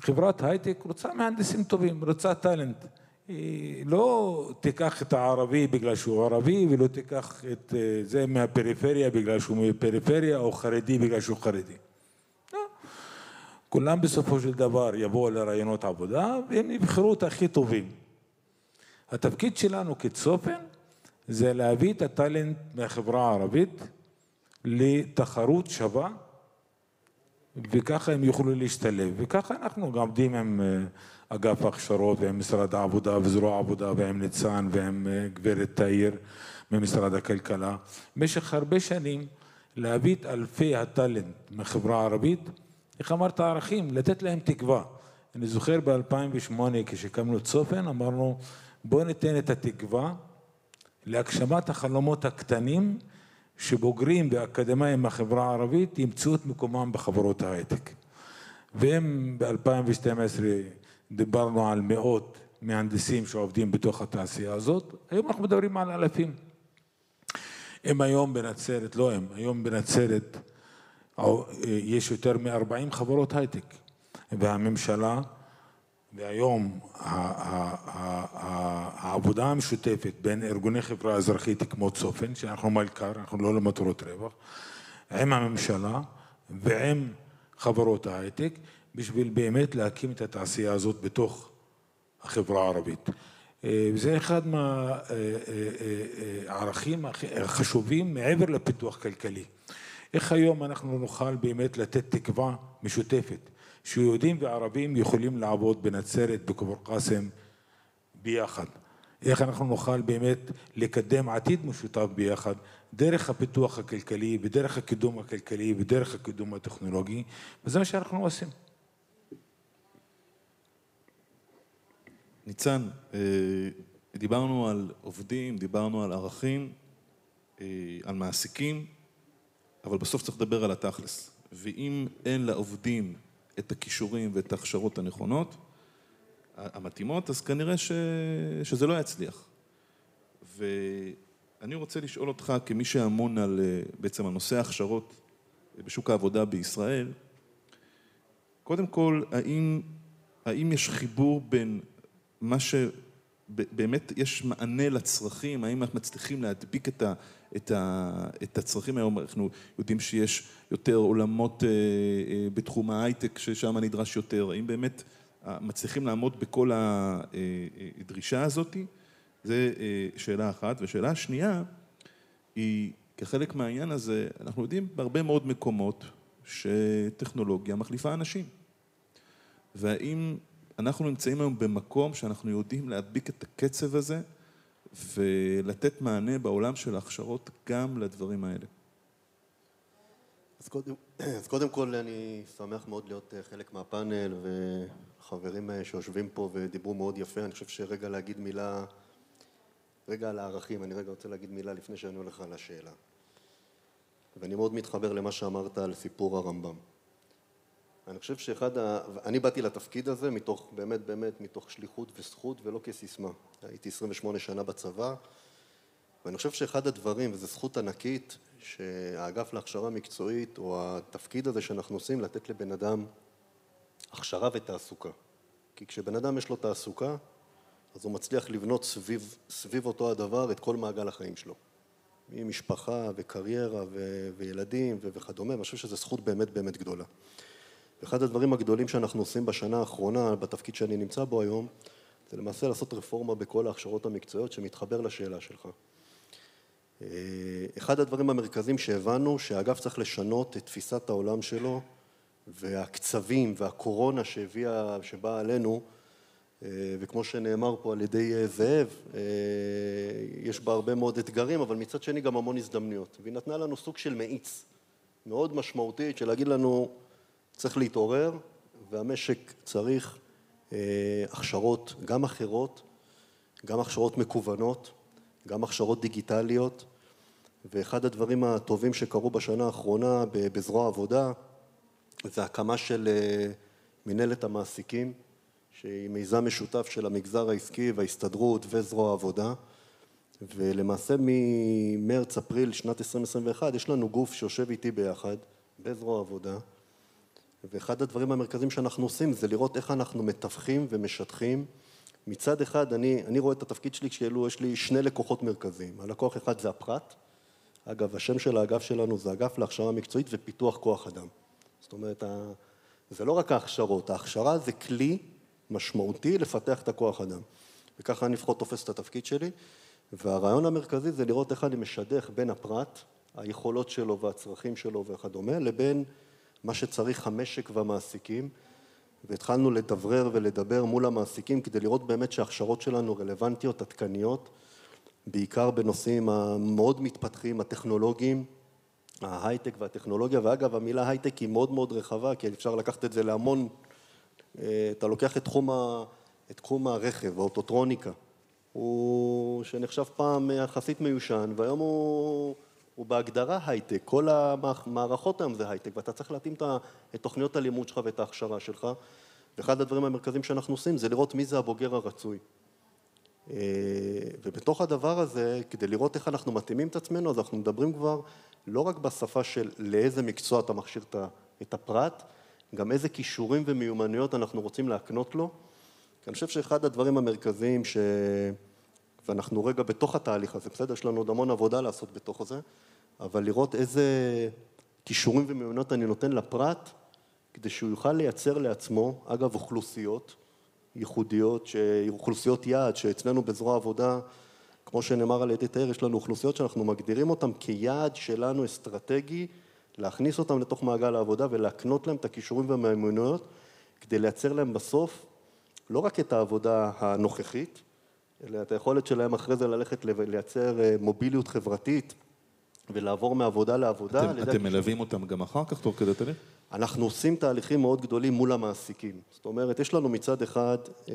חברת הייטק רוצה מהנדסים טובים, רוצה טאלנט. היא לא תיקח את הערבי בגלל שהוא ערבי ולא תיקח את אה, זה מהפריפריה בגלל שהוא מהפריפריה או חרדי בגלל שהוא חרדי. כולם בסופו של דבר יבואו לרעיונות עבודה והם יבחרו את הכי טובים. התפקיד שלנו כצופן זה להביא את הטאלנט מהחברה הערבית לתחרות שווה וככה הם יוכלו להשתלב. וככה אנחנו גם עובדים עם אה, אגף ההכשרות ועם משרד העבודה וזרוע העבודה ועם ניצן ועם אה, גברת תאיר ממשרד הכלכלה. במשך הרבה שנים להביא את אלפי הטאלנט מהחברה הערבית, איך אמרת ערכים? לתת להם תקווה. אני זוכר ב-2008 כשקמנו צופן אמרנו בואו ניתן את התקווה להגשמת החלומות הקטנים שבוגרים ואקדמאים מהחברה הערבית ימצאו את מקומם בחברות ההייטק. ואם ב-2012 דיברנו על מאות מהנדסים שעובדים בתוך התעשייה הזאת, היום אנחנו מדברים על אלפים. אם היום בנצרת, לא הם, היום בנצרת יש יותר מ-40 חברות הייטק, והממשלה והיום העבודה המשותפת בין ארגוני חברה אזרחית כמו צופן, שאנחנו מלכ"ר, אנחנו לא למטרות רווח, עם הממשלה ועם חברות ההייטק, בשביל באמת להקים את התעשייה הזאת בתוך החברה הערבית. וזה אחד מהערכים החשובים מעבר לפיתוח כלכלי. איך היום אנחנו נוכל באמת לתת תקווה משותפת שיהודים וערבים יכולים לעבוד בנצרת, בכפר קאסם, ביחד. איך אנחנו נוכל באמת לקדם עתיד משותף ביחד דרך הפיתוח הכלכלי ודרך הקידום הכלכלי ודרך הקידום הטכנולוגי, וזה מה שאנחנו עושים. ניצן, אה, דיברנו על עובדים, דיברנו על ערכים, אה, על מעסיקים, אבל בסוף צריך לדבר על התכלס. ואם אין לעובדים את הכישורים ואת ההכשרות הנכונות, המתאימות, אז כנראה ש... שזה לא יצליח. ואני רוצה לשאול אותך, כמי שאמון על בעצם על נושא ההכשרות בשוק העבודה בישראל, קודם כל, האם, האם יש חיבור בין מה ש... באמת יש מענה לצרכים, האם אנחנו מצליחים להדביק את, ה, את, ה, את הצרכים היום, אנחנו יודעים שיש יותר עולמות אה, אה, בתחום ההייטק ששם נדרש יותר, האם באמת מצליחים לעמוד בכל הדרישה הזאת? זו אה, שאלה אחת. ושאלה שנייה היא, כחלק מהעניין הזה, אנחנו יודעים בהרבה מאוד מקומות שטכנולוגיה מחליפה אנשים. והאם אנחנו נמצאים היום במקום שאנחנו יודעים להדביק את הקצב הזה ולתת מענה בעולם של ההכשרות גם לדברים האלה. אז קודם, אז קודם כל אני שמח מאוד להיות אה, חלק מהפאנל וחברים אה, שיושבים פה ודיברו מאוד יפה, אני חושב שרגע להגיד מילה, רגע על הערכים, אני רגע רוצה להגיד מילה לפני שאני הולך על השאלה. ואני מאוד מתחבר למה שאמרת על סיפור הרמב"ם. אני חושב שאחד ה... אני באתי לתפקיד הזה מתוך, באמת באמת, מתוך שליחות וזכות ולא כסיסמה. הייתי 28 שנה בצבא, ואני חושב שאחד הדברים, וזו זכות ענקית, שהאגף להכשרה מקצועית, או התפקיד הזה שאנחנו עושים, לתת לבן אדם הכשרה ותעסוקה. כי כשבן אדם יש לו תעסוקה, אז הוא מצליח לבנות סביב, סביב אותו הדבר את כל מעגל החיים שלו. ממשפחה וקריירה ו- וילדים ו- וכדומה, ואני חושב שזו זכות באמת באמת גדולה. אחד הדברים הגדולים שאנחנו עושים בשנה האחרונה, בתפקיד שאני נמצא בו היום, זה למעשה לעשות רפורמה בכל ההכשרות המקצועיות שמתחבר לשאלה שלך. אה, אחד הדברים המרכזיים שהבנו, שהאגף צריך לשנות את תפיסת העולם שלו והקצבים והקורונה שהביאה, שבאה עלינו, אה, וכמו שנאמר פה על ידי אה, זאב, יש בה הרבה מאוד אתגרים, אבל מצד שני גם המון הזדמנויות. והיא נתנה לנו סוג של מאיץ מאוד משמעותית של להגיד לנו, צריך להתעורר, והמשק צריך אה, הכשרות גם אחרות, גם הכשרות מקוונות, גם הכשרות דיגיטליות, ואחד הדברים הטובים שקרו בשנה האחרונה בזרוע העבודה זה הקמה של אה, מנהלת המעסיקים, שהיא מיזם משותף של המגזר העסקי וההסתדרות וזרוע העבודה, ולמעשה ממרץ-אפריל שנת 2021 יש לנו גוף שיושב איתי ביחד בזרוע העבודה, ואחד הדברים המרכזיים שאנחנו עושים זה לראות איך אנחנו מתווכים ומשטחים. מצד אחד, אני, אני רואה את התפקיד שלי כשאלו, יש לי שני לקוחות מרכזיים. הלקוח אחד זה הפרט. אגב, השם של האגף שלנו זה אגף להכשרה מקצועית ופיתוח כוח אדם. זאת אומרת, זה לא רק ההכשרות, ההכשרה זה כלי משמעותי לפתח את הכוח אדם. וככה אני לפחות תופס את התפקיד שלי, והרעיון המרכזי זה לראות איך אני משדך בין הפרט, היכולות שלו והצרכים שלו וכדומה, לבין מה שצריך המשק והמעסיקים, והתחלנו לדברר ולדבר מול המעסיקים כדי לראות באמת שההכשרות שלנו רלוונטיות, עדכניות, בעיקר בנושאים המאוד מתפתחים, הטכנולוגיים, ההייטק והטכנולוגיה, ואגב המילה הייטק היא מאוד מאוד רחבה, כי אפשר לקחת את זה להמון, אה, אתה לוקח את תחום, ה, את תחום הרכב, האוטוטרוניקה, הוא שנחשב פעם יחסית מיושן, והיום הוא, הוא בהגדרה הייטק, כל המערכות היום זה הייטק, ואתה צריך להתאים את תוכניות הלימוד שלך ואת ההכשרה שלך, ואחד הדברים המרכזיים שאנחנו עושים זה לראות מי זה הבוגר הרצוי. אה, ובתוך הדבר הזה, כדי לראות איך אנחנו מתאימים את עצמנו, אז אנחנו מדברים כבר לא רק בשפה של לאיזה מקצוע אתה מכשיר את הפרט, גם איזה כישורים ומיומנויות אנחנו רוצים להקנות לו. כי אני חושב שאחד הדברים המרכזיים ש... ואנחנו רגע בתוך התהליך הזה, בסדר? יש לנו עוד המון עבודה לעשות בתוך זה, אבל לראות איזה כישורים ומיומנויות אני נותן לפרט, כדי שהוא יוכל לייצר לעצמו, אגב, אוכלוסיות ייחודיות, אוכלוסיות יעד, שאצלנו בזרוע העבודה כמו שנאמר על ידי תאיר, יש לנו אוכלוסיות שאנחנו מגדירים אותן כיעד שלנו אסטרטגי, להכניס אותן לתוך מעגל העבודה ולהקנות להם את הכישורים והמיומנויות, כדי לייצר להם בסוף לא רק את העבודה הנוכחית, אלא את היכולת שלהם אחרי זה ללכת לייצר אה, מוביליות חברתית ולעבור מעבודה לעבודה. אתם, אתם מלווים אותם גם אחר כך, תוך כדי תהליך? אנחנו עושים תהליכים מאוד גדולים מול המעסיקים. זאת אומרת, יש לנו מצד אחד, אה,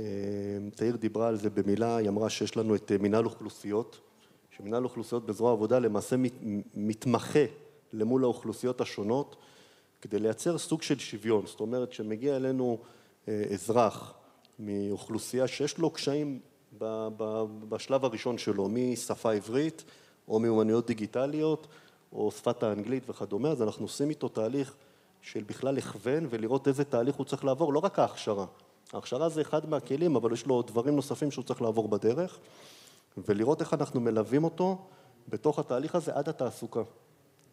תאיר דיברה על זה במילה, היא אמרה שיש לנו את אה, מנהל אוכלוסיות, שמנהל אוכלוסיות בזרוע העבודה למעשה מתמחה למול האוכלוסיות השונות, כדי לייצר סוג של שוויון. זאת אומרת, כשמגיע אלינו אה, אזרח מאוכלוסייה שיש לו קשיים בשלב הראשון שלו, משפה עברית או מיומנויות דיגיטליות או שפת האנגלית וכדומה, אז אנחנו עושים איתו תהליך של בכלל הכוון ולראות איזה תהליך הוא צריך לעבור, לא רק ההכשרה. ההכשרה זה אחד מהכלים, אבל יש לו דברים נוספים שהוא צריך לעבור בדרך, ולראות איך אנחנו מלווים אותו בתוך התהליך הזה עד התעסוקה.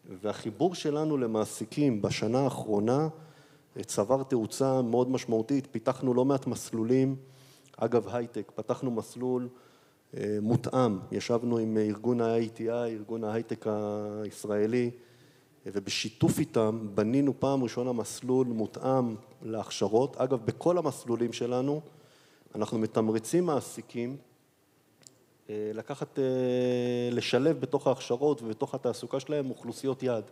והחיבור שלנו למעסיקים בשנה האחרונה צבר תאוצה מאוד משמעותית, פיתחנו לא מעט מסלולים, אגב הייטק, פתחנו מסלול אה, מותאם, ישבנו עם ארגון ה-ITI, ארגון ההייטק הישראלי, ובשיתוף איתם בנינו פעם ראשונה מסלול מותאם להכשרות. אגב, בכל המסלולים שלנו אנחנו מתמרצים מעסיקים אה, לקחת, אה, לשלב בתוך ההכשרות ובתוך התעסוקה שלהם אוכלוסיות יעד,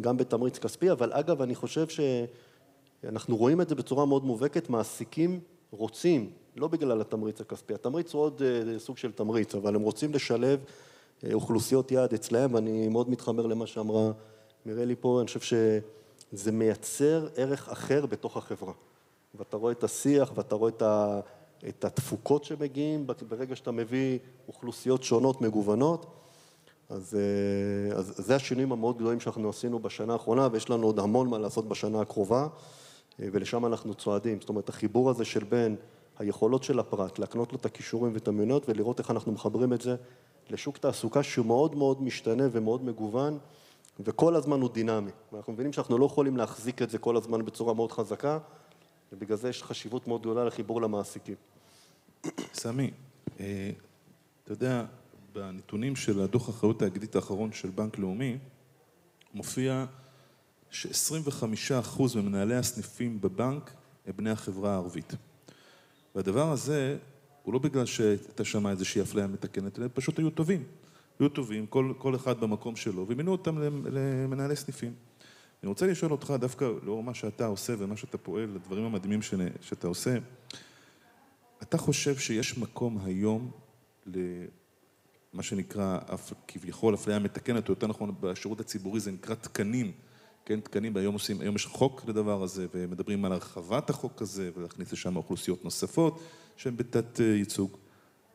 גם בתמריץ כספי, אבל אגב, אני חושב שאנחנו רואים את זה בצורה מאוד מובהקת, מעסיקים רוצים, לא בגלל התמריץ הכספי, התמריץ הוא עוד אה, סוג של תמריץ, אבל הם רוצים לשלב אוכלוסיות יעד אצלהם, ואני מאוד מתחבר למה שאמרה מירלי פה, אני חושב שזה מייצר ערך אחר בתוך החברה. ואתה רואה את השיח ואתה רואה את, ה, את התפוקות שמגיעים ברגע שאתה מביא אוכלוסיות שונות, מגוונות. אז, אה, אז זה השינויים המאוד גדולים שאנחנו עשינו בשנה האחרונה, ויש לנו עוד המון מה לעשות בשנה הקרובה, אה, ולשם אנחנו צועדים. זאת אומרת, החיבור הזה של בין היכולות של הפרט, להקנות לו את הכישורים ואת המיונות, ולראות איך אנחנו מחברים את זה לשוק תעסוקה שהוא מאוד מאוד משתנה ומאוד מגוון, וכל הזמן הוא דינמי. ואנחנו מבינים שאנחנו לא יכולים להחזיק את זה כל הזמן בצורה מאוד חזקה, ובגלל זה יש חשיבות מאוד גדולה לחיבור למעסיקים. סמי, אה, אתה יודע, בנתונים של הדוח האחריות האגדית האחרון של בנק לאומי, מופיע ש-25% ממנהלי הסניפים בבנק הם בני החברה הערבית. והדבר הזה הוא לא בגלל שהייתה שם איזושהי אפליה מתקנת, אלא פשוט היו טובים. היו טובים, כל, כל אחד במקום שלו, ומינו אותם למנהלי סניפים. אני רוצה לשאול אותך, דווקא לאור מה שאתה עושה ומה שאתה פועל, הדברים המדהימים ש... שאתה עושה, אתה חושב שיש מקום היום למה שנקרא, כביכול אפליה מתקנת, או יותר נכון בשירות הציבורי זה נקרא תקנים, כן, תקנים, והיום עושים, היום יש חוק לדבר הזה, ומדברים על הרחבת החוק הזה, ולהכניס לשם אוכלוסיות נוספות שהן בתת ייצוג.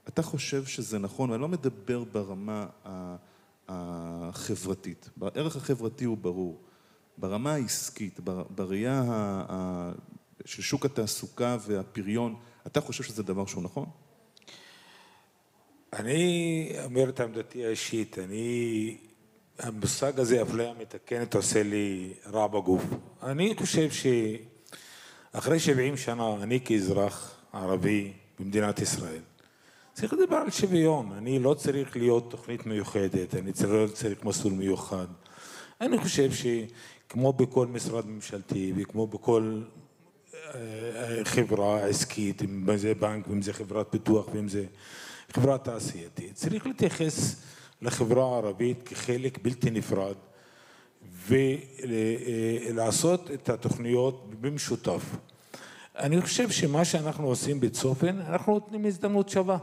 אתה חושב שזה נכון, ואני לא מדבר ברמה החברתית, הערך החברתי הוא ברור, ברמה העסקית, בראייה של שוק התעסוקה והפריון, אתה חושב שזה דבר שהוא נכון? אני אומר את עמדתי האישית, אני, המושג הזה, אפליה מתקנת, עושה לי רע בגוף. אני חושב אחרי 70 שנה, אני כאזרח ערבי במדינת ישראל, צריך לדבר על שוויון. אני לא צריך להיות תוכנית מיוחדת, אני לא צריך מסלול מיוחד. אני חושב שכמו בכל משרד ממשלתי וכמו בכל אה, חברה עסקית, אם זה בנק ואם זה חברת פיתוח ואם זה חברה תעשייתית, צריך להתייחס לחברה הערבית כחלק בלתי נפרד ולעשות את התוכניות במשותף. אני חושב שמה שאנחנו עושים בצופן, אנחנו נותנים הזדמנות שווה.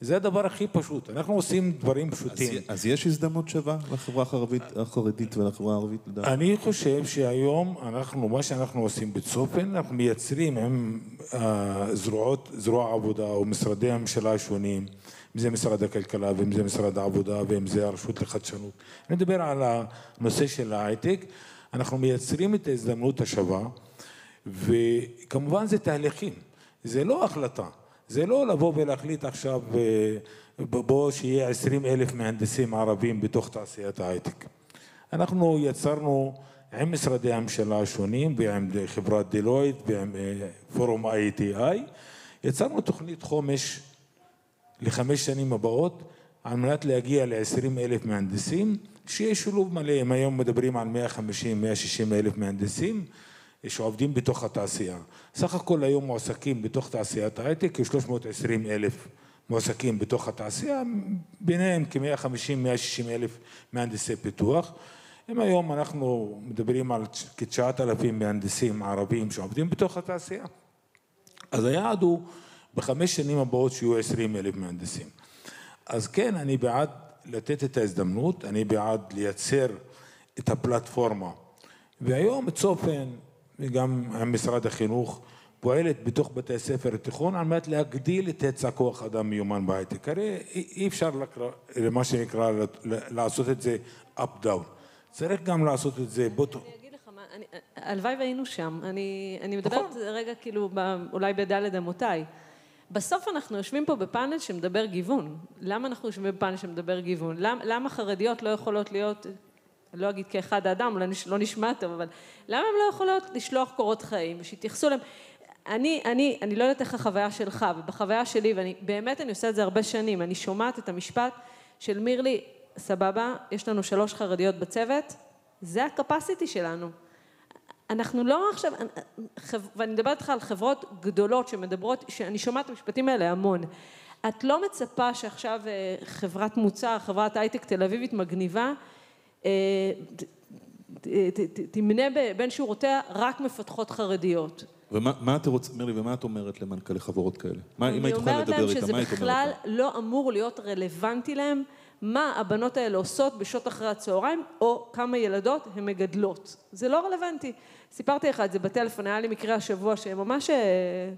זה הדבר הכי פשוט. אנחנו עושים דברים פשוטים. אז, אז יש הזדמנות שווה לחברה החרדית, החרדית ולחברה הערבית לדעת? אני חושב שהיום אנחנו, מה שאנחנו עושים בצופן, אנחנו מייצרים עם הזרועות, זרוע העבודה או משרדי הממשלה השונים, אם זה משרד הכלכלה ואם זה משרד העבודה ואם זה הרשות לחדשנות. אני מדבר על הנושא של ההייטק. אנחנו מייצרים את ההזדמנות השווה, וכמובן זה תהליכים, זה לא החלטה. זה לא לבוא ולהחליט עכשיו אה, בוא שיהיה עשרים אלף מהנדסים ערבים בתוך תעשיית ההייטק. אנחנו יצרנו עם משרדי הממשלה השונים ועם חברת דלויט ועם אה, פורום IETI, יצרנו תוכנית חומש לחמש שנים הבאות על מנת להגיע ל-20 אלף מהנדסים, שיהיה שילוב מלא, אם היום מדברים על 150-160 אלף מהנדסים, שעובדים בתוך התעשייה. סך הכל היום מועסקים בתוך תעשיית ההייטק כ-320 אלף מועסקים בתוך התעשייה, ביניהם כ-150-160 אלף מהנדסי פיתוח. אם היום אנחנו מדברים על כ-9,000 מהנדסים ערבים שעובדים בתוך התעשייה, אז היעד הוא בחמש שנים הבאות שיהיו 20 אלף מהנדסים. אז כן, אני בעד לתת את ההזדמנות, אני בעד לייצר את הפלטפורמה. והיום צופן וגם עם משרד החינוך, פועלת בתוך בתי הספר התיכון על מנת להגדיל את היצע כוח אדם מיומן בהייטק. הרי אי אפשר למה שנקרא לעשות את זה up down. צריך גם לעשות את זה בוטו. אני אגיד לך הלוואי והיינו שם. אני, אני מדברת נכון. רגע כאילו אולי בדלת אמותיי. בסוף אנחנו יושבים פה בפאנל שמדבר גיוון. למה אנחנו יושבים בפאנל שמדבר גיוון? למה, למה חרדיות לא יכולות להיות לא אגיד כאחד האדם, אולי לא נשמע טוב, אבל למה הן לא יכולות לשלוח קורות חיים ושיתייחסו להם? אני, אני, אני לא יודעת איך החוויה שלך, ובחוויה שלי, ואני באמת, אני עושה את זה הרבה שנים, אני שומעת את המשפט של מירלי, סבבה, יש לנו שלוש חרדיות בצוות, זה הקפסיטי שלנו. אנחנו לא עכשיו, ואני מדברת איתך על חברות גדולות שמדברות, שאני שומעת את המשפטים האלה המון. את לא מצפה שעכשיו אה, חברת מוצר, חברת הייטק תל אביבית מגניבה, אה, תמנה בין שורותיה רק מפתחות חרדיות. ומה את רוצה, מירלי, ומה את אומרת למנכ"לי חברות כאלה? מה, אם היית יכולה לדבר איתם, מה היית אומרת להם? שזה בכלל לא אמור להיות רלוונטי להם מה הבנות האלה עושות בשעות אחרי הצהריים, או כמה ילדות הן מגדלות. זה לא רלוונטי. סיפרתי לך את זה בטלפון, היה לי מקרה השבוע שממש אה,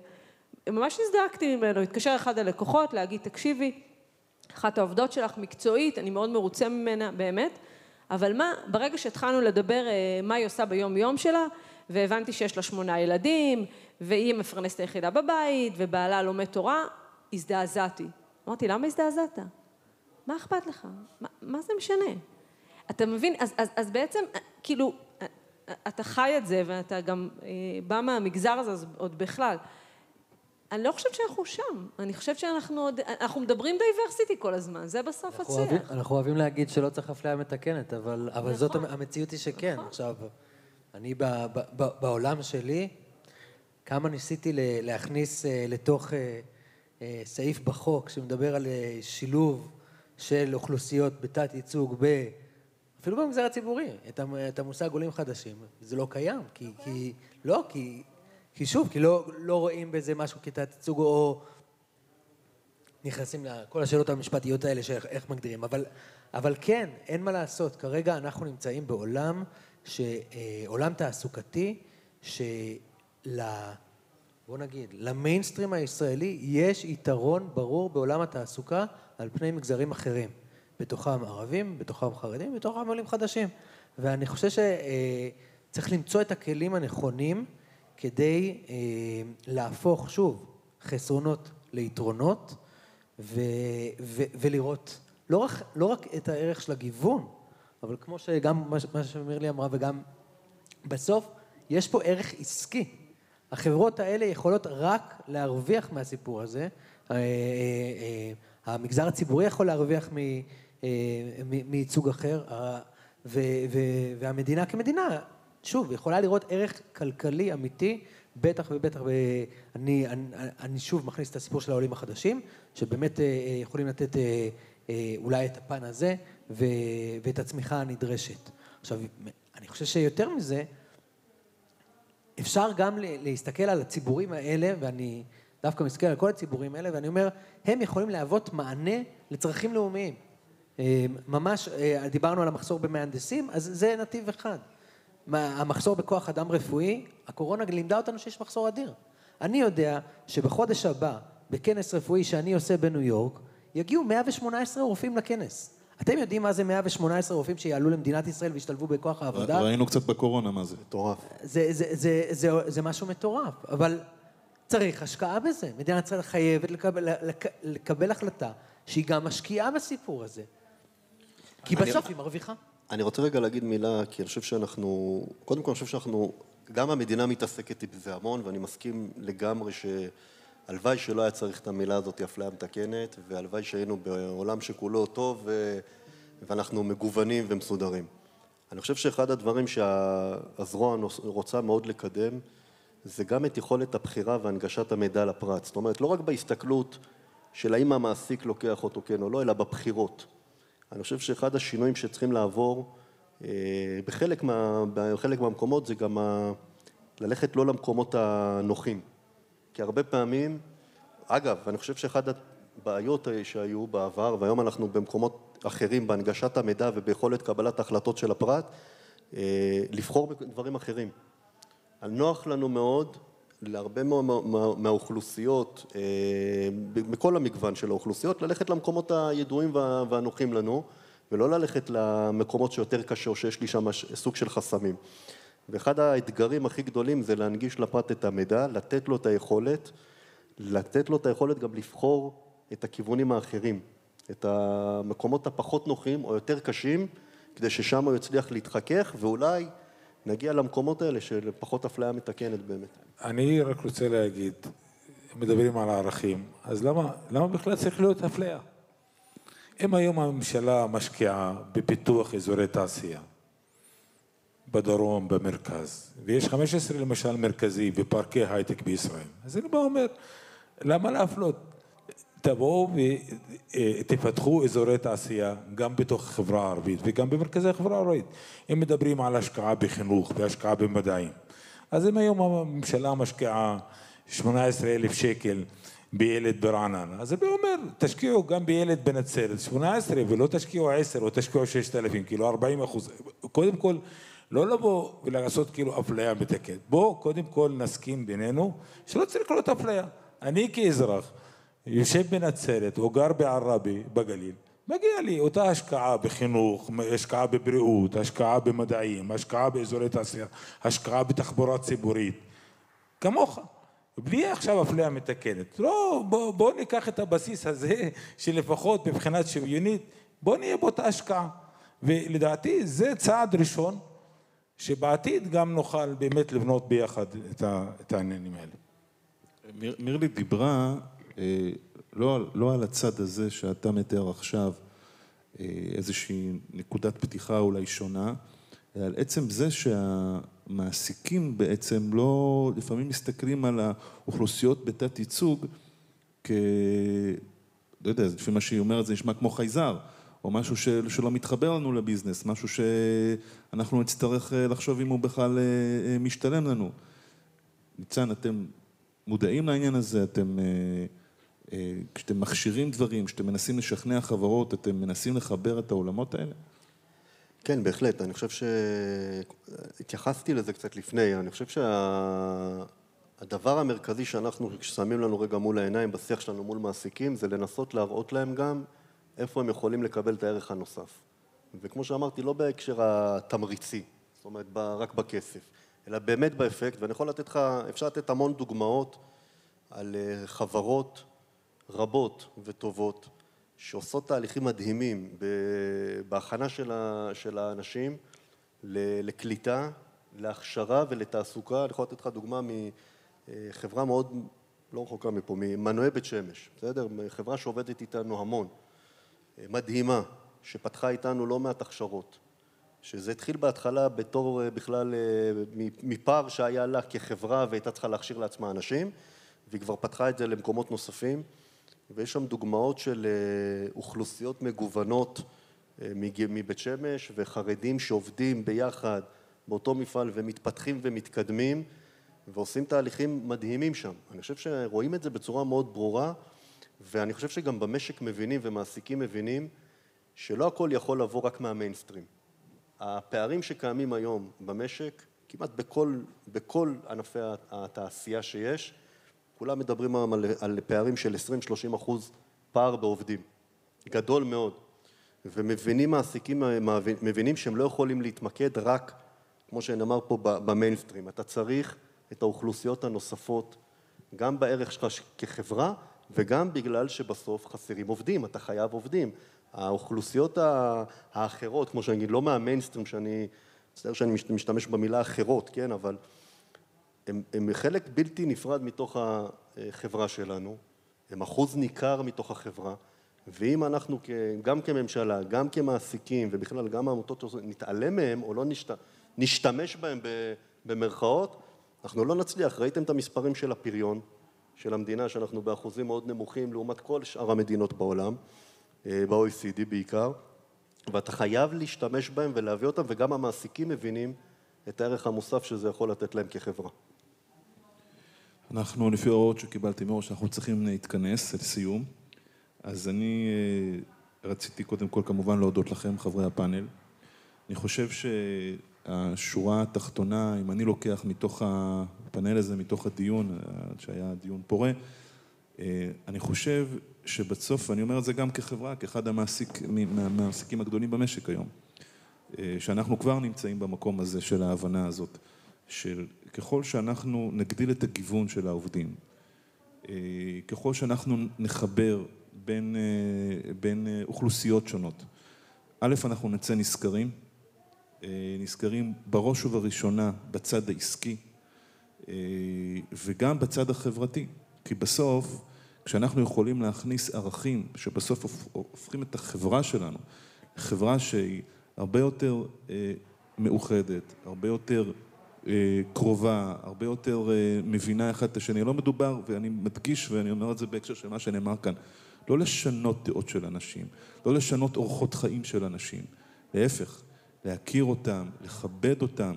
ממש הזדעקתי ממנו. התקשר אחד הלקוחות להגיד, תקשיבי, אחת העובדות שלך מקצועית, אני מאוד מרוצה ממנה, באמת. אבל מה, ברגע שהתחלנו לדבר אה, מה היא עושה ביום יום שלה, והבנתי שיש לה שמונה ילדים, והיא המפרנסת היחידה בבית, ובעלה לומד תורה, הזדעזעתי. אמרתי, למה הזדעזעת? מה אכפת לך? מה, מה זה משנה? אתה מבין? אז, אז, אז בעצם, אה, כאילו, אה, אתה חי את זה, ואתה גם בא מהמגזר הזה, אז עוד בכלל. אני לא חושבת שאנחנו שם, אני חושבת שאנחנו עוד, אנחנו מדברים דייברסיטי כל הזמן, זה בסוף הצליח. אנחנו אוהבים להגיד שלא צריך אפליה מתקנת, אבל, אבל נכון. זאת המציאות היא שכן. נכון. עכשיו, אני ב, ב, ב, בעולם שלי, כמה ניסיתי להכניס אה, לתוך אה, אה, סעיף בחוק שמדבר על שילוב של אוכלוסיות בתת ייצוג ב... אפילו במגזר הציבורי, את המושג עולים חדשים, זה לא קיים, כי, כי לא, כי כי שוב, כי לא, לא רואים בזה משהו כתת ייצוג או נכנסים לכל השאלות המשפטיות האלה של איך מגדירים, אבל, אבל כן, אין מה לעשות, כרגע אנחנו נמצאים בעולם, ש, אה, עולם תעסוקתי, של... בוא נגיד, למיינסטרים הישראלי יש יתרון ברור בעולם התעסוקה על פני מגזרים אחרים, בתוכם ערבים, בתוכם חרדים, בתוכם עולים חדשים. ואני חושב שצריך אה, למצוא את הכלים הנכונים כדי אה, להפוך שוב חסרונות ליתרונות ו, ו, ולראות לא רק, לא רק את הערך של הגיוון, אבל כמו שגם מה שמירלי אמרה וגם בסוף יש פה ערך עסקי. החברות האלה יכולות רק להרוויח מהסיפור הזה. אה, אה, אה, המגזר הציבורי יכול להרוויח מייצוג אחר, והמדינה כמדינה, שוב, יכולה לראות ערך כלכלי אמיתי, בטח ובטח, אני, אני, אני שוב מכניס את הסיפור של העולים החדשים, שבאמת יכולים לתת אולי את הפן הזה ואת הצמיחה הנדרשת. עכשיו, אני חושב שיותר מזה, אפשר גם להסתכל על הציבורים האלה, ואני דווקא מסתכל על כל הציבורים האלה, ואני אומר, הם יכולים להוות מענה לצרכים לאומיים. אה, ממש, אה, דיברנו על המחסור במהנדסים, אז זה נתיב אחד. המחסור בכוח אדם רפואי, הקורונה לימדה אותנו שיש מחסור אדיר. אני יודע שבחודש הבא, בכנס רפואי שאני עושה בניו יורק, יגיעו 118 רופאים לכנס. אתם יודעים מה זה 118 רופאים שיעלו למדינת ישראל וישתלבו בכוח העבודה? ראינו קצת בקורונה מה זה. מטורף. זה, זה, זה, זה, זה משהו מטורף, אבל צריך השקעה בזה. מדינת ישראל חייבת לקבל, לקבל החלטה שהיא גם משקיעה בסיפור הזה. כי בסוף אני, היא מרוויחה. אני רוצה רגע להגיד מילה, כי אני חושב שאנחנו, קודם כל אני חושב שאנחנו, גם המדינה מתעסקת בזה המון, ואני מסכים לגמרי ש... הלוואי שלא היה צריך את המילה הזאת, אפליה מתקנת, והלוואי שהיינו בעולם שכולו טוב. ואנחנו מגוונים ומסודרים. אני חושב שאחד הדברים שהזרוע רוצה מאוד לקדם, זה גם את יכולת הבחירה והנגשת המידע לפרט. זאת אומרת, לא רק בהסתכלות של האם המעסיק לוקח אותו כן או לא, אלא בבחירות. אני חושב שאחד השינויים שצריכים לעבור אה, בחלק, מה, בחלק מהמקומות זה גם ה... ללכת לא למקומות הנוחים. כי הרבה פעמים, אגב, אני חושב שאחת הבעיות שהיו בעבר, והיום אנחנו במקומות אחרים בהנגשת המידע וביכולת קבלת החלטות של הפרט, אה, לבחור בדברים אחרים. נוח לנו מאוד להרבה מהאוכלוסיות, אה, מכל המגוון של האוכלוסיות, ללכת למקומות הידועים והנוחים לנו, ולא ללכת למקומות שיותר קשה או שיש לי שם סוג של חסמים. ואחד האתגרים הכי גדולים זה להנגיש לפרט את המידע, לתת לו את היכולת, לתת לו את היכולת גם לבחור את הכיוונים האחרים, את המקומות הפחות נוחים או יותר קשים, כדי ששם הוא יצליח להתחכך ואולי נגיע למקומות האלה של פחות אפליה מתקנת באמת. אני רק רוצה להגיד, מדברים על הערכים, אז למה, למה בכלל צריך להיות אפליה? אם היום הממשלה משקיעה בפיתוח אזורי תעשייה, בדרום, במרכז, ויש 15 למשל מרכזי ופארקי הייטק בישראל. אז אני בא ואומר, למה להפלות? תבואו ותפתחו אזורי תעשייה גם בתוך החברה הערבית וגם במרכזי החברה הערבית. אם מדברים על השקעה בחינוך והשקעה במדעים, אז אם היום הממשלה משקיעה 18 אלף שקל בילד ברעננה, אז אני אומר, תשקיעו גם בילד בנצרת 18 ולא תשקיעו 10 או תשקיעו 6,000, כאילו 40 אחוז. קודם כל, לא לבוא ולעשות כאילו אפליה מתקנת. בואו קודם כל נסכים בינינו שלא צריך להיות אפליה. אני כאזרח יושב בנצרת או גר בעראבה בגליל, מגיע לי אותה השקעה בחינוך, השקעה בבריאות, השקעה במדעים, השקעה באזורי תעשייה, השקעה בתחבורה ציבורית, כמוך. בלי עכשיו אפליה מתקנת. לא, בואו בוא ניקח את הבסיס הזה [LAUGHS] שלפחות מבחינת שוויונית, בואו נהיה באותה השקעה. ולדעתי זה צעד ראשון שבעתיד גם נוכל באמת לבנות ביחד את, העניינים האלה. מיר, מירלי דיברה אה, לא, לא על הצד הזה שאתה מתאר עכשיו, אה, איזושהי נקודת פתיחה אולי שונה, אלא על עצם זה שהמעסיקים בעצם לא, לפעמים מסתכלים על האוכלוסיות בתת ייצוג כ... לא יודע, לפי מה שהיא אומרת זה נשמע כמו חייזר. או משהו של, שלא מתחבר לנו לביזנס, משהו שאנחנו נצטרך אה, לחשוב אם הוא בכלל אה, אה, משתלם לנו. ניצן, אתם מודעים לעניין הזה, אתם, כשאתם מכשירים דברים, כשאתם מנסים לשכנע חברות, אתם מנסים לחבר את העולמות האלה? כן, בהחלט. אני חושב שהתייחסתי לזה קצת לפני. אני חושב שהדבר שה... המרכזי שאנחנו שמים לנו רגע מול העיניים בשיח שלנו מול מעסיקים, זה לנסות להראות להם גם איפה הם יכולים לקבל את הערך הנוסף. וכמו שאמרתי, לא בהקשר התמריצי, זאת אומרת, רק בכסף, אלא באמת באפקט, ואני יכול לתת לך, אפשר לתת המון דוגמאות על אה, חברות רבות וטובות שעושות תהליכים מדהימים בהכנה של האנשים לקליטה, להכשרה ולתעסוקה. אני יכול לתת לך דוגמה אה, חברה מאוד לא רחוקה מפה, ממנועי בית שמש, בסדר? חברה שעובדת איתנו המון, אה, מדהימה, שפתחה איתנו לא מעט הכשרות, שזה התחיל בהתחלה בתור אה, בכלל מפער שהיה לה כחברה והייתה צריכה להכשיר לעצמה אנשים, והיא כבר פתחה את זה למקומות נוספים, ויש שם דוגמאות של אוכלוסיות מגוונות מבית שמש וחרדים שעובדים ביחד באותו מפעל ומתפתחים ומתקדמים ועושים תהליכים מדהימים שם. אני חושב שרואים את זה בצורה מאוד ברורה ואני חושב שגם במשק מבינים ומעסיקים מבינים שלא הכל יכול לבוא רק מהמיינסטרים. הפערים שקיימים היום במשק, כמעט בכל, בכל ענפי התעשייה שיש, כולם מדברים היום על, על פערים של 20-30 אחוז פער בעובדים. גדול מאוד. ומבינים מעסיקים, מבינים שהם לא יכולים להתמקד רק, כמו שנאמר פה, במיינסטרים. אתה צריך את האוכלוסיות הנוספות, גם בערך שלך כחברה, וגם בגלל שבסוף חסרים עובדים, אתה חייב עובדים. האוכלוסיות האחרות, כמו שאני אגיד, לא מהמיינסטרים, שאני, מצטער שאני משתמש במילה אחרות, כן, אבל הם, הם חלק בלתי נפרד מתוך החברה שלנו, הם אחוז ניכר מתוך החברה. ואם אנחנו גם כממשלה, גם כמעסיקים ובכלל גם העמותות נתעלם מהם או לא נשת, נשתמש בהם במרכאות, אנחנו לא נצליח. ראיתם את המספרים של הפריון של המדינה, שאנחנו באחוזים מאוד נמוכים לעומת כל שאר המדינות בעולם, אה, ב-OECD בעיקר, ואתה חייב להשתמש בהם ולהביא אותם, וגם המעסיקים מבינים את הערך המוסף שזה יכול לתת להם כחברה. אנחנו, לפי ההוראות שקיבלתי מראש, אנחנו צריכים להתכנס לסיום. אז אני אה, רציתי קודם כל כמובן להודות לכם, חברי הפאנל. אני חושב שהשורה התחתונה, אם אני לוקח מתוך הפאנל הזה, מתוך הדיון, אה, שהיה דיון פורה, אה, אני חושב שבסוף, אני אומר את זה גם כחברה, כאחד המעסיק, מהמעסיקים הגדולים במשק היום, שאנחנו כבר נמצאים במקום הזה של ההבנה הזאת, של ככל שאנחנו נגדיל את הגיוון של העובדים, ככל שאנחנו נחבר בין, אה, בין אה, אוכלוסיות שונות. א', אנחנו נצא נשכרים, אה, נשכרים בראש ובראשונה בצד העסקי וגם בצד החברתי, כי בסוף כשאנחנו יכולים להכניס ערכים שבסוף הופכים את החברה שלנו לחברה שהיא הרבה יותר מאוחדת, הרבה יותר קרובה, הרבה יותר מבינה אחד את השני. לא מדובר, ואני מדגיש ואני אומר את זה בהקשר של מה שנאמר כאן, לא לשנות דעות של אנשים, לא לשנות אורחות חיים של אנשים, להפך, להכיר אותם, לכבד אותם,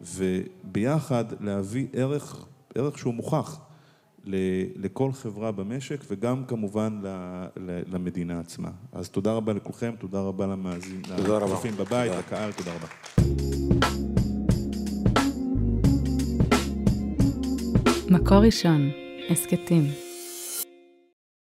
וביחד להביא ערך, ערך שהוא מוכח לכל חברה במשק וגם כמובן למדינה עצמה. אז תודה רבה לכולכם, תודה רבה למאזינים, לצופים בבית, לקהל, תודה רבה. מקור ראשון, הסכתים.